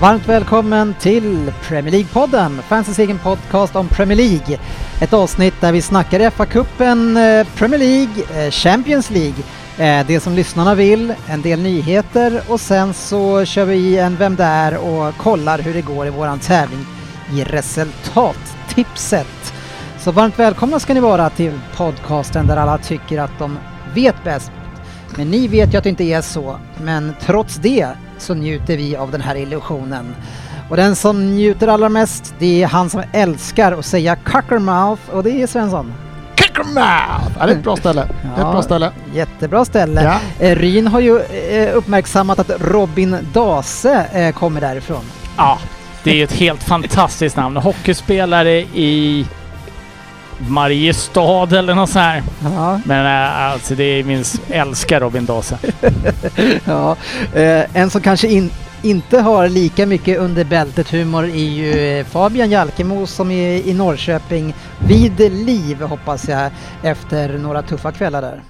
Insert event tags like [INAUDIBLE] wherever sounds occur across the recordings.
Varmt välkommen till Premier League-podden, fansens egen podcast om Premier League. Ett avsnitt där vi snackar FA-cupen, eh, Premier League, eh, Champions League, eh, det som lyssnarna vill, en del nyheter och sen så kör vi i en Vem där och kollar hur det går i våran tävling i resultattipset. Så varmt välkomna ska ni vara till podcasten där alla tycker att de vet bäst. Men ni vet ju att det inte är så. Men trots det så njuter vi av den här illusionen. Och den som njuter allra mest, det är han som älskar att säga Cockermouth och det är Svensson. Kickermouth! Ja, det är ett bra ställe. Det är ett Ja. bra ställe. Jättebra ställe. Ja. Eh, Ryn har ju eh, uppmärksammat att Robin Dase eh, kommer därifrån. Ja, det är ett helt fantastiskt namn. Hockeyspelare i Mariestad eller något sånt här. Ja, Men äh, alltså det är min älskar Robin Dase. [LAUGHS] ja. Eh, en som kanske in, inte har lika mycket under bältet humor är ju eh, Fabian Jalkemo som är i Norrköping vid liv hoppas jag efter några tuffa kvällar där.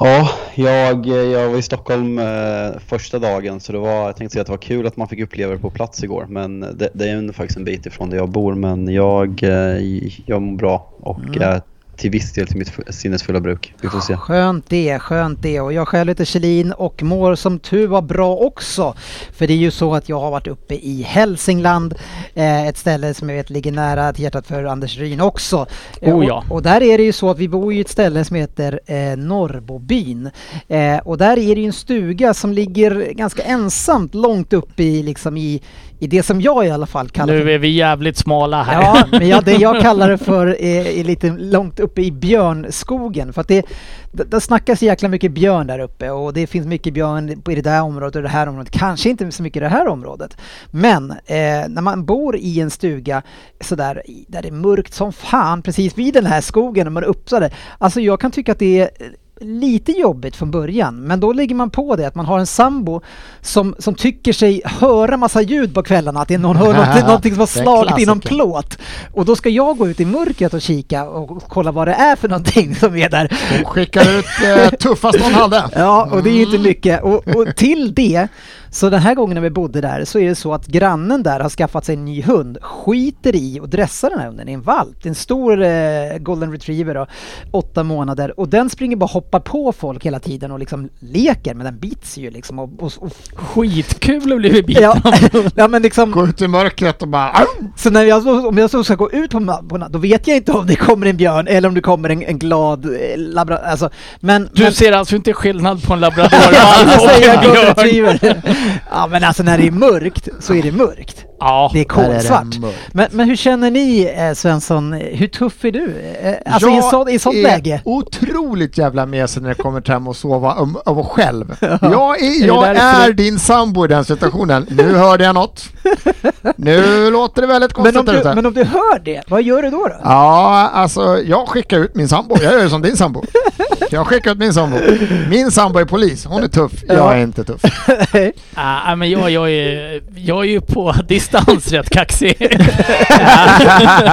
Ja, jag, jag var i Stockholm eh, första dagen så det var, jag tänkte säga att det var kul att man fick uppleva det på plats igår. Men det, det är ju faktiskt en bit ifrån där jag bor men jag, eh, jag mår bra och Mm. är till viss del till mitt sinnesfulla bruk. Vi får se. Skönt det, skönt det. Och jag själv heter Kjellin och mår som tur var bra också. För det är ju så att jag har varit uppe i Hälsingland, eh, ett ställe som jag vet ligger nära till hjärtat för Anders Ryn också. Eh, Oh ja. och, och där är det ju så att vi bor i ett ställe som heter eh, Norrbobyn. Eh, och där är det ju en stuga som ligger ganska ensamt långt uppe i, liksom i, i det som jag i alla fall kallar för Nu är vi jävligt smala här. Ja, men jag, det jag [LAUGHS] kallar det för är, är lite långt uppe i björnskogen. För att det, det, det snackas jäkla mycket björn där uppe och det finns mycket björn i det där området och det här området. Kanske inte så mycket i det här området. Men eh, när man bor i en stuga sådär där det är mörkt som fan precis vid den här skogen och man är uppsatt Alltså jag kan tycka att det är lite jobbigt från början, men då lägger man på det att man har en sambo som, som tycker sig höra massa ljud på kvällarna, att det är någon, hör något, [LAUGHS] någonting som har slagit i någon plåt. Och då ska jag gå ut i mörkret och kika och kolla vad det är för någonting som är där. Hon skickar ut eh, tuffast hon hade. [LAUGHS] Ja, och det är ju inte mycket. Och, och till det, så den här gången när vi bodde där, så är det så att grannen där har skaffat sig en ny hund, skiter i och dressar den här hunden, det är en valp, det är en stor eh, golden retriever då, åtta månader, och den springer bara och hoppar på folk hela tiden och liksom leker, men den bits ju liksom och, och, och Skitkul att bli biten. Ja, [LAUGHS] ja men liksom Gå ut i mörkret och bara... Så när jag, om jag så ska gå ut på, ma- på natt, då vet jag inte om det kommer en björn eller om det kommer en, en glad eh, labra... Alltså, men... Du men, ser alltså inte skillnad på en labrador [LAUGHS] och en björn? Ja men alltså när det är mörkt så är det mörkt. Ja, Det är kolsvart. Men, men hur känner ni eh, Svensson? Hur tuff är du? Eh, alltså i, jag så, i sånt är läge? otroligt jävla mesig när det kommer till hem och sova om, om själv. [LAUGHS] Jag är, jag är din sambo i den situationen. Nu hörde jag något. Nu låter det väldigt Men konstigt om, där du, men om du hör det, vad gör du då? då? Ja, alltså jag skickar ut min sambo. Jag gör ju som din sambo. Jag skickar ut min sambo. Min sambo är polis. Hon är tuff. Jag Ja. är inte tuff. [LAUGHS] Ah, men jag, jag, är, jag är ju på [LAUGHS] distans rätt kaxig. [LAUGHS] [LAUGHS]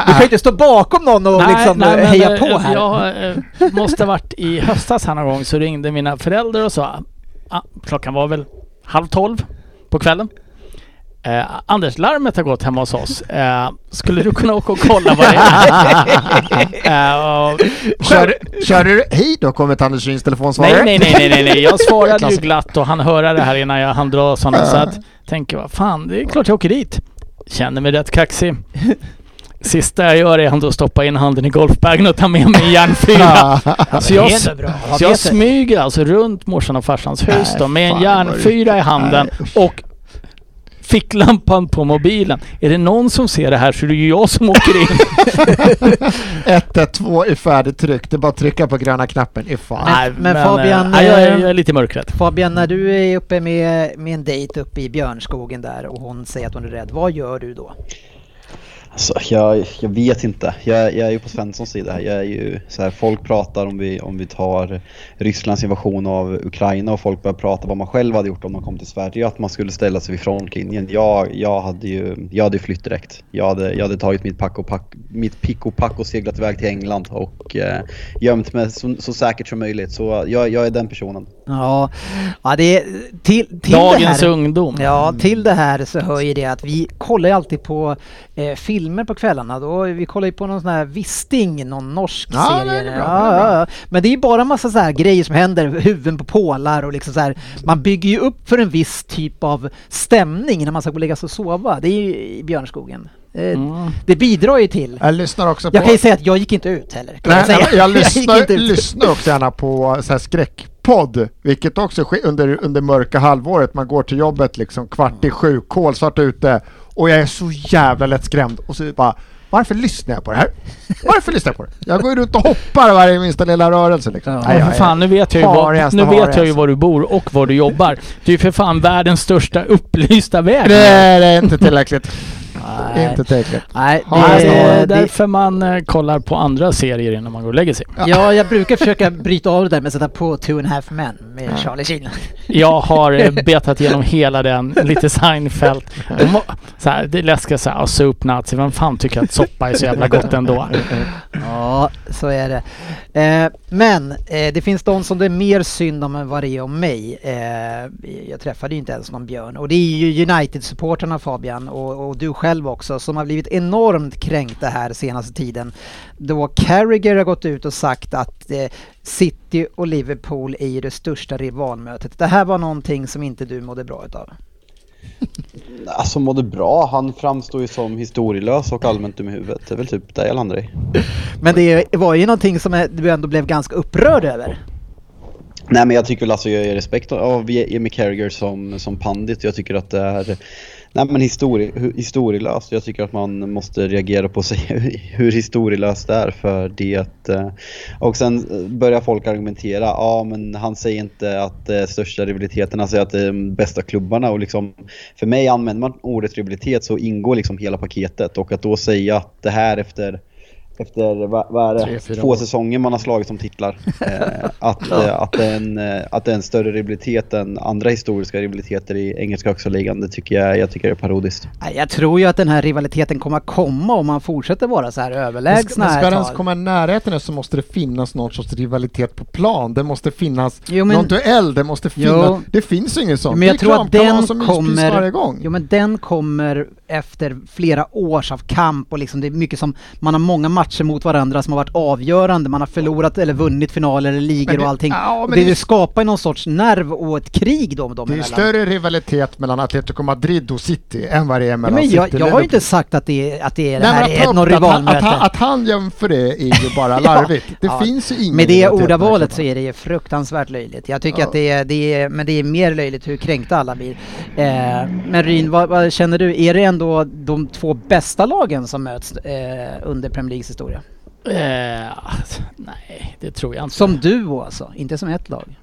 Du kan ju inte stå bakom någon och liksom men, heja eh, på här. Jag eh, måste ha varit i höstas här någon gång så ringde mina föräldrar och sa ah, klockan var väl halv tolv på kvällen. Eh, Anders, larmet har gått hemma hos oss. Eh, skulle du kunna åka och kolla vad det är? [LAUGHS] eh, och, Kör, kör du hej då kommer Anders Ryns telefonsvarare. nej, nej, nej, nej, nej. Jag svarade ju glatt och han höra det här innan jag hann dra sådana. Så att, tänker vad fan, det är klart jag åker dit. Känner mig rätt kaxig. Sista jag gör är att att stoppa in handen i golfbagen och ta med mig en järnfyra. Så jag, så jag smyger alltså runt morsan och farsans hus Nej, då med en järnfyra i handen och ficklampan på mobilen. Är det någon som ser det här så är det ju jag som åker in. 112 är färdigtryckt, det är bara att trycka på gröna knappen ifall. Nej, men Fabian, eh, nej, jag, är, eh, jag är lite mörkrädd. Fabian, när du är uppe med, med en dejt uppe i björnskogen där och hon säger att hon är rädd, vad gör du då? Alltså, jag, jag vet inte. Jag, jag är ju på Svenssons sida. Jag är ju så här, folk pratar om vi, om vi tar Rysslands invasion av Ukraina och folk börjar prata vad man själv hade gjort om man kom till Sverige. Att man skulle ställa sig vid frontlinjen. Jag, jag, hade ju jag hade flytt direkt. Jag hade, jag hade tagit mitt, pack och pack, mitt pick och pack och seglat iväg till England och eh, gömt mig så, så säkert som möjligt. Så jag, jag är den personen. Ja, ja det är till, till Dagens det här. ungdom. Ja, till det här så hör ju det att vi kollar ju alltid på eh, filmer på kvällarna. Då, vi kollar ju på någon sån här Visting, någon norsk Ja, serie. det bra, ja, ja, ja. Men det är ju bara massa så här grejer som händer, huvuden på pålar och liksom så här. Man bygger ju upp för en viss typ av stämning när man ska gå och lägga sig och sova. Det är ju i Björnskogen. Eh, Mm. Det bidrar ju till. Jag lyssnar också på... Jag kan ju säga att jag gick inte ut heller. Nej, jag, [LAUGHS] jag gick lyssnar, ut. lyssnar också gärna på så här skräckpodd, vilket också sker under, under mörka halvåret. Man går till jobbet liksom kvart i sju, kolsvart ute och jag är så jävla lättskrämd och så bara varför lyssnar jag på det här? Varför lyssnar jag på det? Jag går ju runt och hoppar varje minsta lilla rörelse liksom. Ja, Nej, för fan, nu vet jag ju, var, nu vet jag ju var du bor och var du jobbar. Du är ju för fan världens största upplysta väg. Nej, det är inte tillräckligt. Nej. Inte tillräckligt. Nej, Ja, Det är därför man eh, kollar på andra serier innan man går och lägger sig. Ja, jag brukar försöka bryta av det där med att sätta på Two and a half men med Charlie Sheen. Jag har eh, [LAUGHS] betat igenom hela den, lite Seinfeld. De, må- så här, det är läskigt såhär, och soup nazi, vem fan tycker att soppa är så jävla gott ändå? Ja, så är det. Eh, men eh, det finns de som det är mer synd om än vad det är om mig. Eh, jag träffade ju inte ens någon björn. Och det är ju United-supportrarna Fabian och, och du själv också som har blivit enormt kränkta här senaste tiden. Då Carragher har gått ut och sagt att eh, City och Liverpool är ju det största rivalmötet. Det här var någonting som inte du mådde bra utav. Alltså mådde bra. Han framstår ju som historielös och allmänt dum i huvudet. Det är väl typ det jag landar i. Men det var ju någonting som du ändå blev ganska upprörd över. Nej men jag tycker väl alltså jag ger respekt av Jimmy Carragher som, som pandit. Jag tycker att det är nej, men histori historielöst. Jag tycker att man måste reagera på sig [LAUGHS] hur historielöst det är för det. Eh, och sen eh, börjar folk argumentera. Ja men han säger inte att det är största rivaliteten, han säger att det är de bästa klubbarna. Och liksom, för mig använder man ordet rivalitet så ingår liksom hela paketet. Och att då säga att det här efter efter vad, vad är Tre, det, fyra två år. säsonger man har slagit som titlar. [LAUGHS] Eh, att, eh, att, det är en, eh, att det är en större rivalitet än andra historiska rivaliteter i engelska högsta ligan, det tycker jag, jag tycker är parodiskt. Nej, Jag tror ju att den här rivaliteten kommer att komma om man fortsätter vara så här Men överlägsna ska, men ska den ens komma i närheten så måste det finnas någon sorts rivalitet på plan. Det måste finnas Jo, men- någon duell, det måste finnas... Jo. Det finns ingen sån. Men Det jag är tror att den kommer, varje gång. jo, men den kommer efter flera års av kamp och liksom det är mycket som, man har många matcher mot varandra som har varit avgörande, man har förlorat eller vunnit finaler eller ligor Men det- och allting. ja, men det, det- det skapar någon sorts nerv och ett krig då med dem Det är emellan. större rivalitet mellan Atletico Madrid och City än vad det är Ja, mellan men City jag, och jag har ju inte sagt att det, är- att det, är, det Nej, men här att är något att rivalmöte. att, han, att han jämför det är ju bara [LAUGHS] larvigt. Det Ja. finns ju ingen Med det ordavalet så är det ju fruktansvärt löjligt. Jag tycker Ja. att det är, det är, men det är mer löjligt hur kränkta alla blir. Eh, men Ryn, vad, vad känner du? Är det ändå de två bästa lagen som möts eh, under Premier Leagues historia? Eh, nej, det tror jag inte. Som duo alltså, inte som ett lag?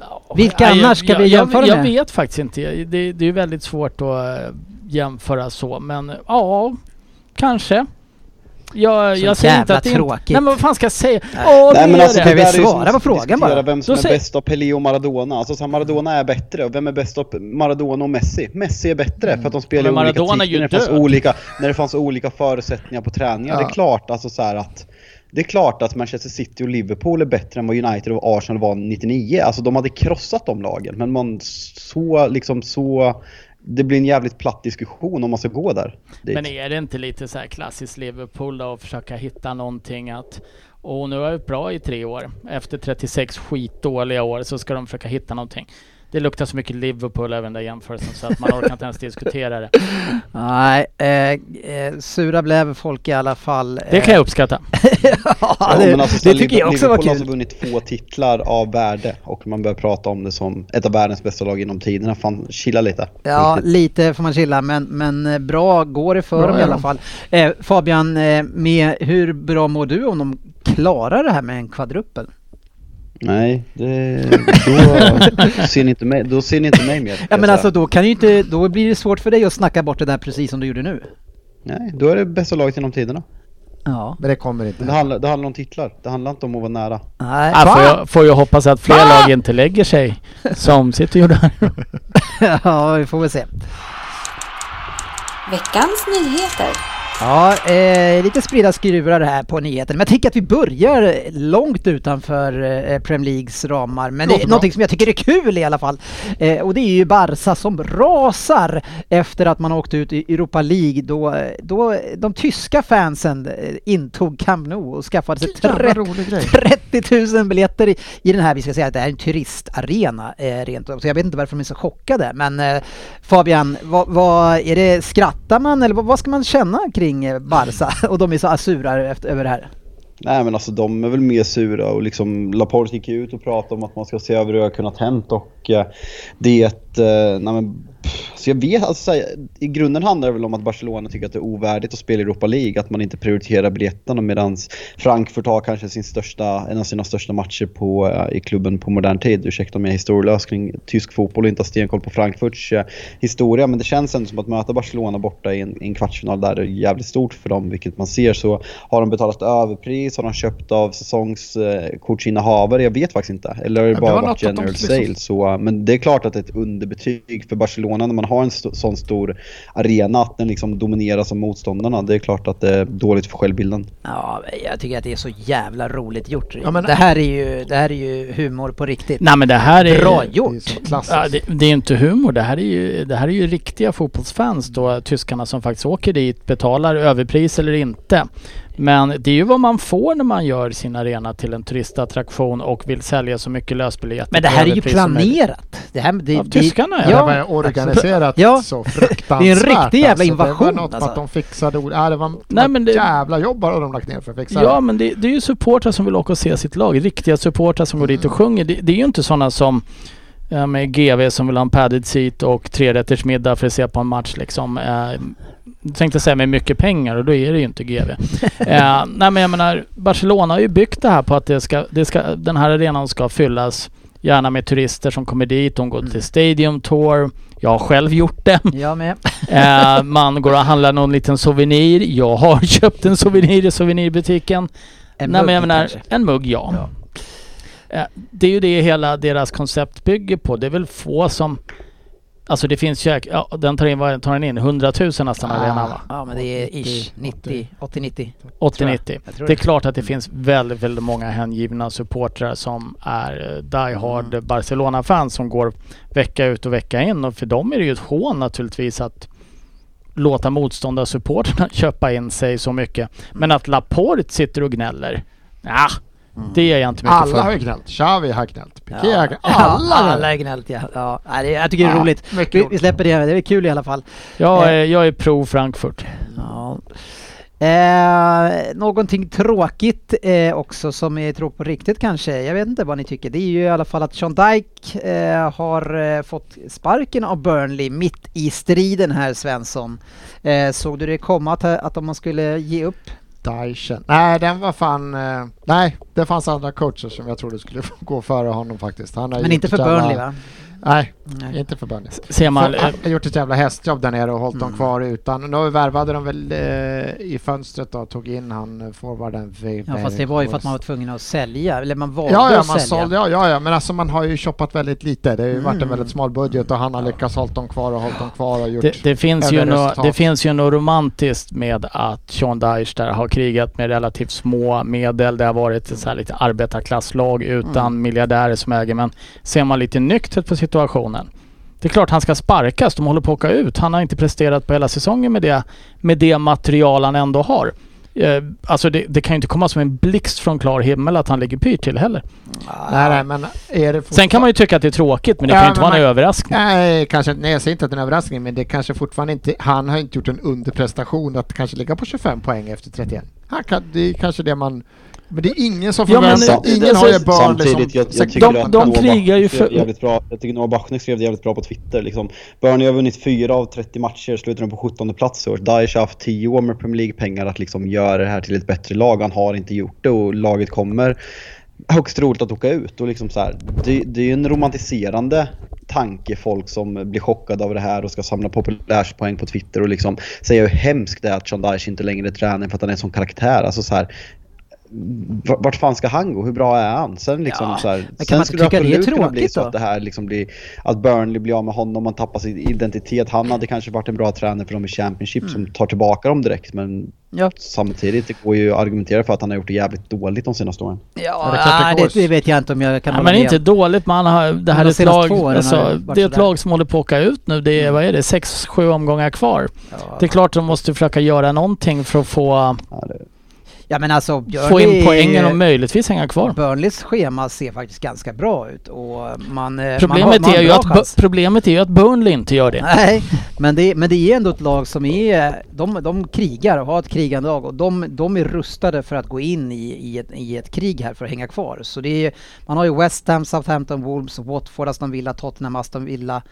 Ja, Vilka jag- annars ska jag, vi jag, jämföra jag, med? vet faktiskt inte. Det, det är väldigt svårt att eh, jämföra så, men ja, kanske. Jag, jag säger inte att det inte... tråkigt. Nej men vad fan ska jag säga? Nej. Åh, Nej men alltså det. Kan vi svara på att frågan bara? Vem som Då är bäst av Pelé och Maradona. Alltså så Maradona är bättre. Och vem är bäst av Maradona och Messi? Messi är bättre för att de spelar i Men olika tider när det, fanns olika, när det fanns olika förutsättningar på träningar. Ja. Det är klart alltså så här att det är klart att Manchester City och Liverpool är bättre än vad United och Arsenal var 99. Alltså de hade krossat de lagen. Men man så liksom så... Det blir en jävligt platt diskussion om man ska gå där. dit. Men är det inte lite så här klassiskt Liverpool då, att försöka hitta någonting att och nu har jag varit bra i tre år. Efter 36 skitdåliga år så ska de försöka hitta någonting det luktar så mycket Liverpool över den där jämförelsen så att man orkar inte ens diskutera det. [LAUGHS] Nej, eh, eh, sura blev folk i alla fall. Det kan jag uppskatta. [LAUGHS] ja, Ja, det, men alltså, så det tycker jag också var Liverpool har kul. alltså vunnit två titlar av värde och man börjar prata om det som ett av världens bästa lag genom tiderna. Fan, chilla lite. Ja, Riktigt. lite får man chilla, men, men eh, bra går det för Bra dem i alla fall. Eh, Fabian, eh, med, hur bra mår du om de klarar det här med en kvadruppel? Nej, det, då, ser ni inte mig, då ser ni inte mig mer. Ja men säga. alltså då kan ju inte, då blir det svårt för dig att snacka bort det där precis som du gjorde nu. Nej, då är det bästa laget genom tiderna. Ja. Men det kommer inte. det handlar, det handlar om titlar. Det handlar inte om att vara nära. Nej. Här får jag, får jag hoppas att fler lag inte lägger sig som City gjorde här. [LAUGHS] ja, vi får väl se. Veckans nyheter. Ja, eh, lite spridda skurar här på nyheterna. Men jag tycker att vi börjar långt utanför eh, Premier Leagues ramar. Men det är någonting som jag tycker är kul i alla fall. Eh, och det är ju Barca som rasar efter att man åkte ut i Europa League då, då de tyska fansen eh, intog Camp Nou och skaffade sig Jävla 30, rolig grej. 30 000 biljetter i, i den här, vi ska säga att det är en turistarena eh, rent. Så jag vet inte varför de är så chockade. Men eh, Fabian, vad, vad är det, skrattar man eller vad, vad ska man känna kring kring Barca? [LAUGHS] Och de är så sura efter, över det här. Nej men alltså de är väl mer sura och liksom Laporte gick ut och pratade om att man ska se över hur det har kunnat hänt och eh, det, eh, nej men, så jag vet, alltså, i grunden handlar det väl om att Barcelona tycker att det är ovärdigt att spela i Europa League, att man inte prioriterar biljetterna medan Frankfurt har kanske sin största, en av sina största matcher på, eh, i klubben på modern tid. Ursäkta om jag är historielös kring tysk fotboll och inte har stenkoll på Frankfurts eh, historia men det känns ändå som att möta Barcelona borta i en, i en kvartsfinal där är jävligt stort för dem vilket man ser så har de betalat överpris, har de köpt av säsongskortsinnehavare? Jag vet faktiskt inte. Eller har det Ja, det bara var varit att general liksom- sale? Så, men det är klart att det är ett underbetyg för Barcelona när man har en st- sån stor arena att den liksom domineras av motståndarna. Det är klart att det är dåligt för självbilden. Ja, jag tycker att det är så jävla roligt gjort. Ja, men- det, här är ju, det här är ju humor på riktigt. Nej men det här är... Bra Det är gjort! så klassiskt. Ja, det, det är inte humor. Det här är, ju, det här är ju riktiga fotbollsfans då, tyskarna som faktiskt åker dit, betalar överpris eller inte. Men det är ju vad man får när man gör sin arena till en turistattraktion och vill sälja så mycket lösbiljetter Men det här är ju planerat. Det här, det, Av det- tyskarna, ja. det ja. var organiserat Ja. så fruktansvärt. [LAUGHS] Det är en riktig jävla alltså. invasion, Det var något alltså. att de fixade ord. Ja, det var, Nej, men det- jävla jobb bara de lagt ner för att fixa Ja men det, det är ju supportrar som vill åka och se sitt lag. Riktiga supportrar som går dit och sjunger. Det, det är ju inte sådana som ja, med GV som vill ha en padded seat och trerätters middag för att se på en match liksom. Eh, jag tänkte säga med mycket pengar och då är det ju inte GV. [LAUGHS] eh, nej men jag menar Barcelona har ju byggt det här på att det ska, det ska, den här arenan ska fyllas gärna med turister som kommer dit. De går till Stadium Tour. Jag har själv gjort det. Jag med. [LAUGHS] Eh, man går och handlar någon liten souvenir. Jag har [LAUGHS] köpt en souvenir i souvenirbutiken. En Nej men jag mugg menar, kanske. en mugg ja. Eh, det är ju det hela deras koncept bygger på. Det är väl få som... Alltså det finns ju... Ja, den tar in, vad tar den in? 100 000 nästan Ah. arena va? Ja men det är ish, 90, 80-90. 80-90. Jag tror Det är det. klart att det finns väldigt, väldigt många hängivna supportrar som är eh, die hard Mm. Barcelona-fans som går vecka ut och vecka in. Och för dem är det ju ett hån naturligtvis att låta motståndarsupportrarna [LAUGHS] köpa in sig så mycket. Men att Laporte sitter och gnäller, ja, det är jag inte mycket Alla för. har ju gnällt. Xavi har gnällt. Piqué Ja. har gnällt. Alla! Ja, alla är gnällt ja. ja. Nej, jag tycker det är Ja, roligt. Vi, vi släpper det, det är kul i alla fall. Jag Eh. är, jag är pro Frankfurt. Ja. Eh, någonting tråkigt eh, också som är tråkigt på riktigt kanske. Jag vet inte vad ni tycker. Det är ju i alla fall att Sean Dyke eh, har eh, fått sparken av Burnley mitt i striden här Svensson. Eh, såg du det komma att, att om man skulle ge upp? Dychen. Nej, den var fan... Eh, nej, det fanns andra coacher som jag trodde skulle [LAUGHS] gå före honom faktiskt. Han har Men inte för Burnley va? Nej, Nej. inte för Burnley. Ser man, han har gjort ett jävla hästjobb där nere och hållit Mm. dem kvar utan... Nu värvade de väl eh, i fönstret då, tog in han eh, forwarden. Ja fast det var ju för att man var tvungen att sälja, eller man valde Ja, ja, att man sälja. sålde, ja, ja, ja, men alltså man har ju shoppat väldigt lite. Det har ju varit en Mm. väldigt smal budget och han har lyckats hålla dem kvar och hållit dem kvar och gjort... det, det, finns ju resultat. det finns ju något romantiskt med att Sean Dyche där har krigat med relativt små medel. Det har varit ett så här lite arbetarklasslag utan Mm. miljardärer som äger. Men ser man lite nyktert på situationen. Det är klart han ska sparkas. De håller på att åka ut. Han har inte presterat på hela säsongen med det, med det material han ändå har. Eh, alltså det, det kan ju inte komma som en blixt från klar himmel att han ligger pyrt till heller. Nej, nej, men är det Sen kan man ju tycka att det är tråkigt men det Ja, kan ju inte vara en man- överraskning. Nej, kanske, nej, jag säger inte att det är en överraskning, men det kanske fortfarande inte... Han har inte gjort en underprestation att kanske ligga på 25 poäng efter 31. Han kan, det är kanske det man... Men det är ingen som Ja, men förväntar det- Ingen det- har ju alltså, som... Samtidigt, jag, jag sex- tycker de- att de krigar ju för- jävligt bra. Jag tycker Noah Bachner skrev det jävligt bra på Twitter. Liksom. Burnley har vunnit fyra av 30 matcher, slutar de på 17 plats i år. Daesh har haft 10 år med Premier League-pengar att liksom göra det här till ett bättre lag. Han har inte gjort det och laget kommer högst troligt att åka ut. Och liksom så här, det, det är ju en romantiserande tanke folk som blir chockade av det här och ska samla populärspoäng på Twitter och liksom säga hur hemskt det är att Sean Dyche inte längre är tränare för att han är en sån karaktär. Alltså så här, vart fan ska han gå? Hur bra är han? Sen liksom Ja, så här, men kan man sen inte skulle det det är absolut kunna bli så då? att det här liksom blir, att Burnley blir av med honom, man tappar sin identitet. Han hade kanske varit en bra tränare för dem i Championship som tar tillbaka dem direkt men Ja, samtidigt det går ju att argumentera för att han har gjort det jävligt dåligt de senaste åren. ja, det är klart det det, det vet jag inte om jag kan Ja, men med inte om. dåligt man har, det här är ett lag, alltså, det det är ett sådär. lag som håller på att åka ut nu. Det är, vad är det, sex, sju omgångar kvar. Ja. Det är klart de måste försöka göra någonting för att få, Ja, det, Ja men alltså få in Burnley- poängen och möjligtvis hänga kvar. Burnleys schema ser faktiskt ganska bra ut och man... eh, man har, Problemet, man har är en ju att, problemet är ju att Burnley inte gör det. Nej, men det, men det är ändå ett lag som är... De, de krigar och har ett krigande lag och de, de är rustade för att gå in i, i, ett, i ett krig här för att hänga kvar. Så det är, man har ju West Ham, Southampton, Wolves, Watford, Aston Villa, Tottenham, Aston Villa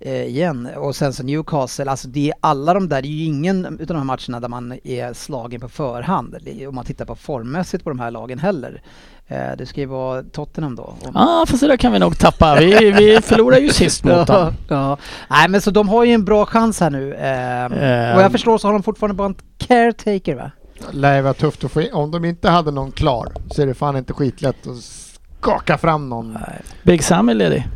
igen och sen så Newcastle. Alltså det är alla de där, det är ju ingen utav de här matcherna där man är slagen på förhand om man tittar på formmässigt på de här lagen heller. Eh, det ska ju vara Tottenham då. Och- Ja, fast det där kan vi nog tappa. Vi, vi förlorade ju sist mot [LAUGHS] Ja, dem. ja. Nej men så de har ju en bra chans här nu. Eh, Eh. vad jag förstår så har de fortfarande bara en caretaker va? lär vara tufft att få in. Om de inte hade någon klar så är det fan inte skitlätt att skaka fram någon. Big Sam är ledig.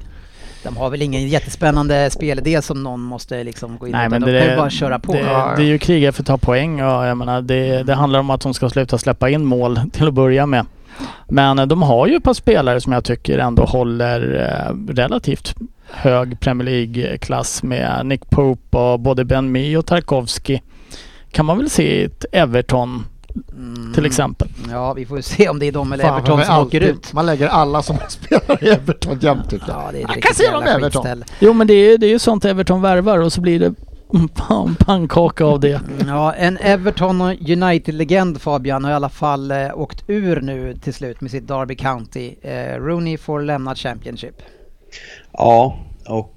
De har väl ingen jättespännande spelidé som någon måste liksom gå in Nej, men de kan ju bara köra på. Det, det är ju kriget för att ta poäng och jag menar det, det handlar om att de ska sluta släppa in mål [LAUGHS] till att börja med. Men eh, de har ju ett par spelare som jag tycker ändå håller eh, relativt hög Premier League-klass med Nick Pope och både Ben Mee och Tarkovsky. Kan man väl se i ett Everton Mm. till exempel. Ja, vi får ju se om det är de eller Fan, Everton som åker ut. Man lägger alla som [LAUGHS] spelar i Everton jämt tycker jag. Ja, det är ett Man kan se dem Everton. Jo men det är, det är ju sånt Everton värvar och så blir det pan- pannkaka av det. Ja, en Everton och United-legend Fabian har i alla fall eh, åkt ur nu till slut med sitt Derby County. Eh, Rooney får lämna Championship. Ja, och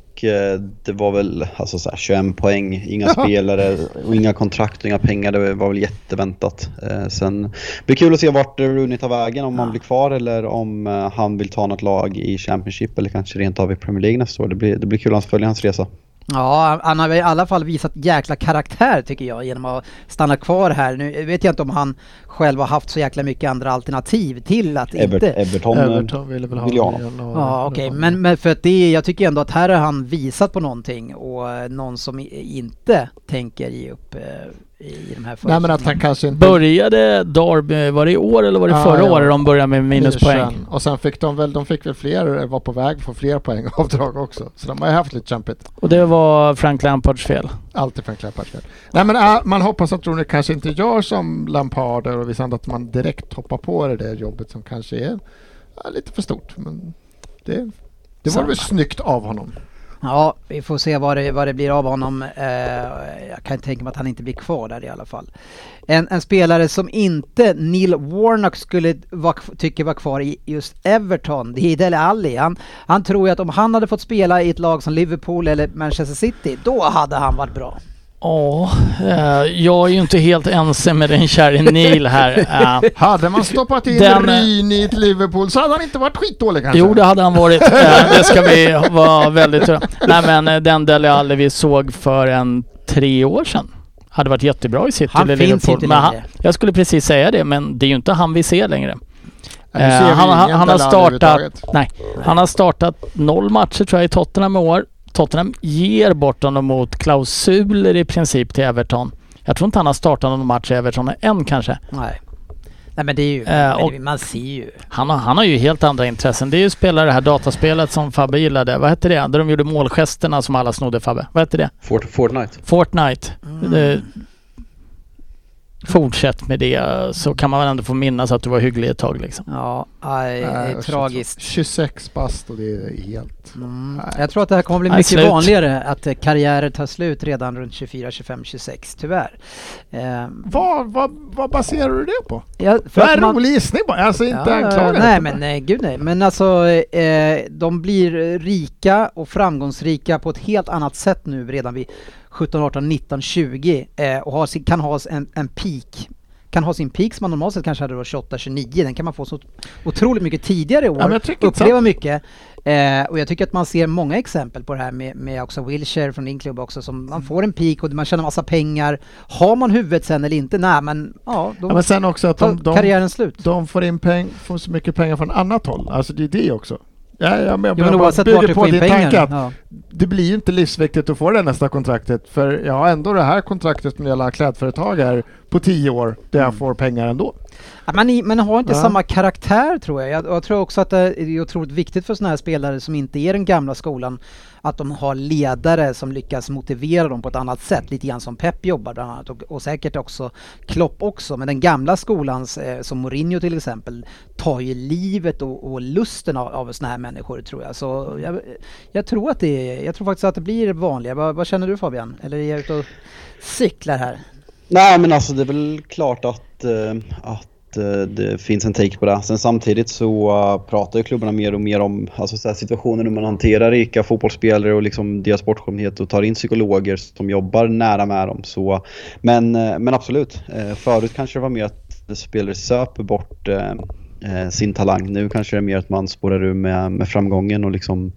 det var väl alltså så här, 21 poäng, inga [LAUGHS] spelare och inga kontrakt och inga pengar. Det var väl jätteväntat. Eh, sen det blir kul att se vart Rooney tar vägen, om han blir kvar eller om eh, han vill ta något lag i Championship eller kanske rent av i Premier League nästa år. Det blir, det blir kul att följa hans resa. Ja, han har i alla fall visat jäkla karaktär tycker jag genom att stanna kvar här. Nu vet jag inte om han själv har haft så jäkla mycket andra alternativ till att Ever, inte... Everton, eh, Everton ville väl ha vill jag. Ja okej, men, men för att det, jag tycker ändå att här har han visat på någonting och eh, någon som inte tänker ge upp eh, i de här Nej men att han kanske inte... Började Derby, var det i år eller var det Ja, förra ja. året de började med minuspoäng? Minus Och sen fick de väl, de fick väl fler, var på väg för fler poängavdrag också. Så de har ju haft lite kämpigt. Och det var Frank Lampards fel. Alltid Frank Lampards fel. Nej men äh, man hoppas att Rooney kanske inte gör som Lampard och vissa andra, att man direkt hoppar på det där jobbet som kanske är ja, lite för stort. Men det, det var väl snyggt av honom. Ja, vi får se vad det, vad det blir av honom. Eh, jag kan tänka mig att han inte blir kvar där i alla fall. En, en spelare som inte Neil Warnock skulle vara, tycker var kvar i just Everton, det är Dele Alli. Han, han tror ju att om han hade fått spela i ett lag som Liverpool eller Manchester City, då hade han varit bra. Ja, eh, jag är ju inte helt ense med den käre Neil här. [LAUGHS] Eh, Hade man stoppat in Den- Ryn i ett Liverpool så hade han inte varit skitdålig kanske. Jo, det hade han varit. Eh, [LAUGHS] det ska vi vara väldigt... Nej men eh, den Dele Alli vi såg för en tre år sedan hade varit jättebra i City Han eller finns Liverpool. inte Men han, längre. jag skulle precis säga det, men det är ju inte han vi ser längre. Eh, ser han, han, har startat... Nej, han har startat noll matcher tror jag i Tottenham i år. Tottenham ger bort honom mot klausuler i princip till Everton. Jag tror inte han har startat någon match i Everton än kanske. Nej. Nej men det är ju, det- man ser ju. Han har, han har ju helt andra intressen. Det är ju spela det här dataspelet som Fabbe gillade. Vad hette det? Där de gjorde målgesterna som alla snodde Fabbe. Vad hette det? Fort, Fortnite. Fortnite. Det, fortsätt med det så kan man väl ändå få minnas att du var hygglig ett tag liksom. Ja, aj, det är usch, tragiskt. alltså. 26 bast och det är helt... Mm. Jag tror att det här kommer bli Nej, mycket slut. vanligare att eh, karriärer tar slut redan runt 24, 25, 26 tyvärr. Eh, Vad, vad, vad baserar du det på? ja, för Det är en man- rolig gissning bara, alltså inte Ja, anklagande. Nej men nej, gud nej. Men alltså eh, de blir rika och framgångsrika på ett helt annat sätt nu redan vid 17, 18, 19, 20 eh, och har sin, kan ha en, en peak kan ha sin peak som man normalt sett kanske hade då 28, 29. Den kan man få så otroligt mycket tidigare i år. inte uppleva mycket. Eh, och jag tycker att man ser många exempel på det här med, med också Wilshire från din klubb också. Som man får en peak och man tjänar massa pengar. Har man huvudet sen eller inte? Nej men ja, då Ja, men sen också att de, de, karriären slut. de får in peng, får så mycket pengar från annat håll. Alltså det är det också. Ja, jag Jo, men oavsett bygger på din tanke att Ja. det blir ju inte livsviktigt att få det nästa kontraktet. För jag har ändå det här kontraktet med alla klädföretag här på tio år där jag Mm. får pengar ändå. Man, i- man har inte Ja. samma karaktär tror jag. jag. Jag tror också att det är otroligt viktigt för sådana här spelare som inte är den gamla skolan att de har ledare som lyckas motivera dem på ett annat sätt. Lite grann som Pep jobbar bland annat och, och säkert också Klopp också. Men den gamla skolans, eh, som Mourinho till exempel, tar ju livet och, och lusten av, av sådana här människor tror jag. Så jag, jag tror att det är, jag tror faktiskt att det blir vanligare. Vad, vad känner du Fabian? Eller är jag ute och cyklar här? Nej men alltså det är väl klart att, eh, att eh, det finns en take på det. Sen samtidigt så eh, pratar ju klubbarna mer och mer om alltså, så här situationer när man hanterar rika fotbollsspelare och liksom deras bortskämdhet och tar in psykologer som jobbar nära med dem. Så, men, eh, men absolut, eh, förut kanske det var mer att spelare söper bort eh, eh, sin talang. Nu kanske det är mer att man spårar ur med, med framgången och liksom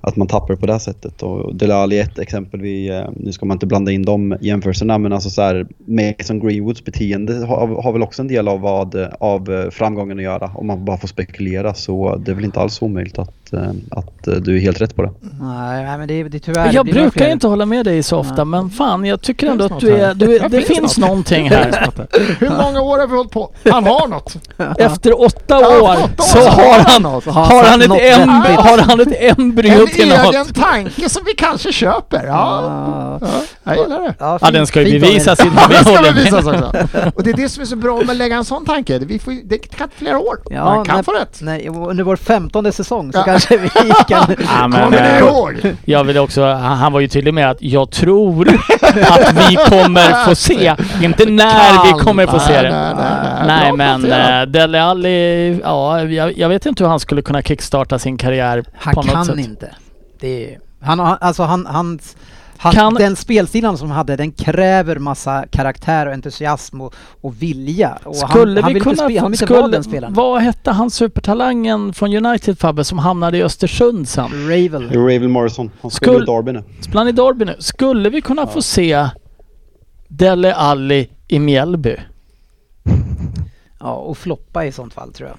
att man tappar på det sättet. Och Delali är ett exempel. Vi, eh, nu ska man inte blanda in de jämförelserna men alltså så här, Mason Greenwoods beteende har, har väl också en del av, vad, av eh, framgången att göra. Om man bara får spekulera så det är väl inte alls omöjligt att, att eh, du är helt rätt på det. Nej, men det är det är tyvärr. det Jag några brukar fler- inte hålla med dig så ofta Nej. men fan jag tycker ändå att du är, du, Ja, det finns finns något. någonting [LAUGHS] här. Hur många år har vi hållit på? Han har något! [LAUGHS] Efter åtta Ja, år åtta år så har han, något. har har han, ett, vettigt. har han ett embryo till En något. egen tanke som vi kanske köper. Ja, Ja. ja jag gillar det. Ja, Ja den ska ju [LAUGHS] bevisas innan vi Det ska håller med. också. Och det är det som är så bra med att lägga en sån tanke. Vi får, det kan ta flera år. Ja, Man kan när- få rätt. Nej, under vår femtonde säsong så Ja. kanske vi kan... [LAUGHS] Ja, men, Kommer eh, ihåg? Jag vill också, han, han var ju tydlig med att jag tror att vi kommer få se, inte när vi kommer få se Nej, det. nej, nej, Nej Bra men uh, Dele Alli, ja jag, jag vet inte hur han skulle kunna kickstarta sin karriär Han på något kan sätt. inte. Det är, han, alltså han, han, han, Kan- Den spelstilen som han hade den kräver massa karaktär och entusiasm och, och vilja. Och Skulle han, han vi vill inte, kunna spe, han vill inte vara skulle, den spelaren. vad hette han supertalangen från United Fabbe som hamnade i Östersund sen? Ravel. Ravel Morrison, han Skull- spelar i Derby nu. Spelar han i Derby nu? Skulle vi kunna få se Dele Alli i Mjällby? Ja, och floppa i sånt fall tror jag.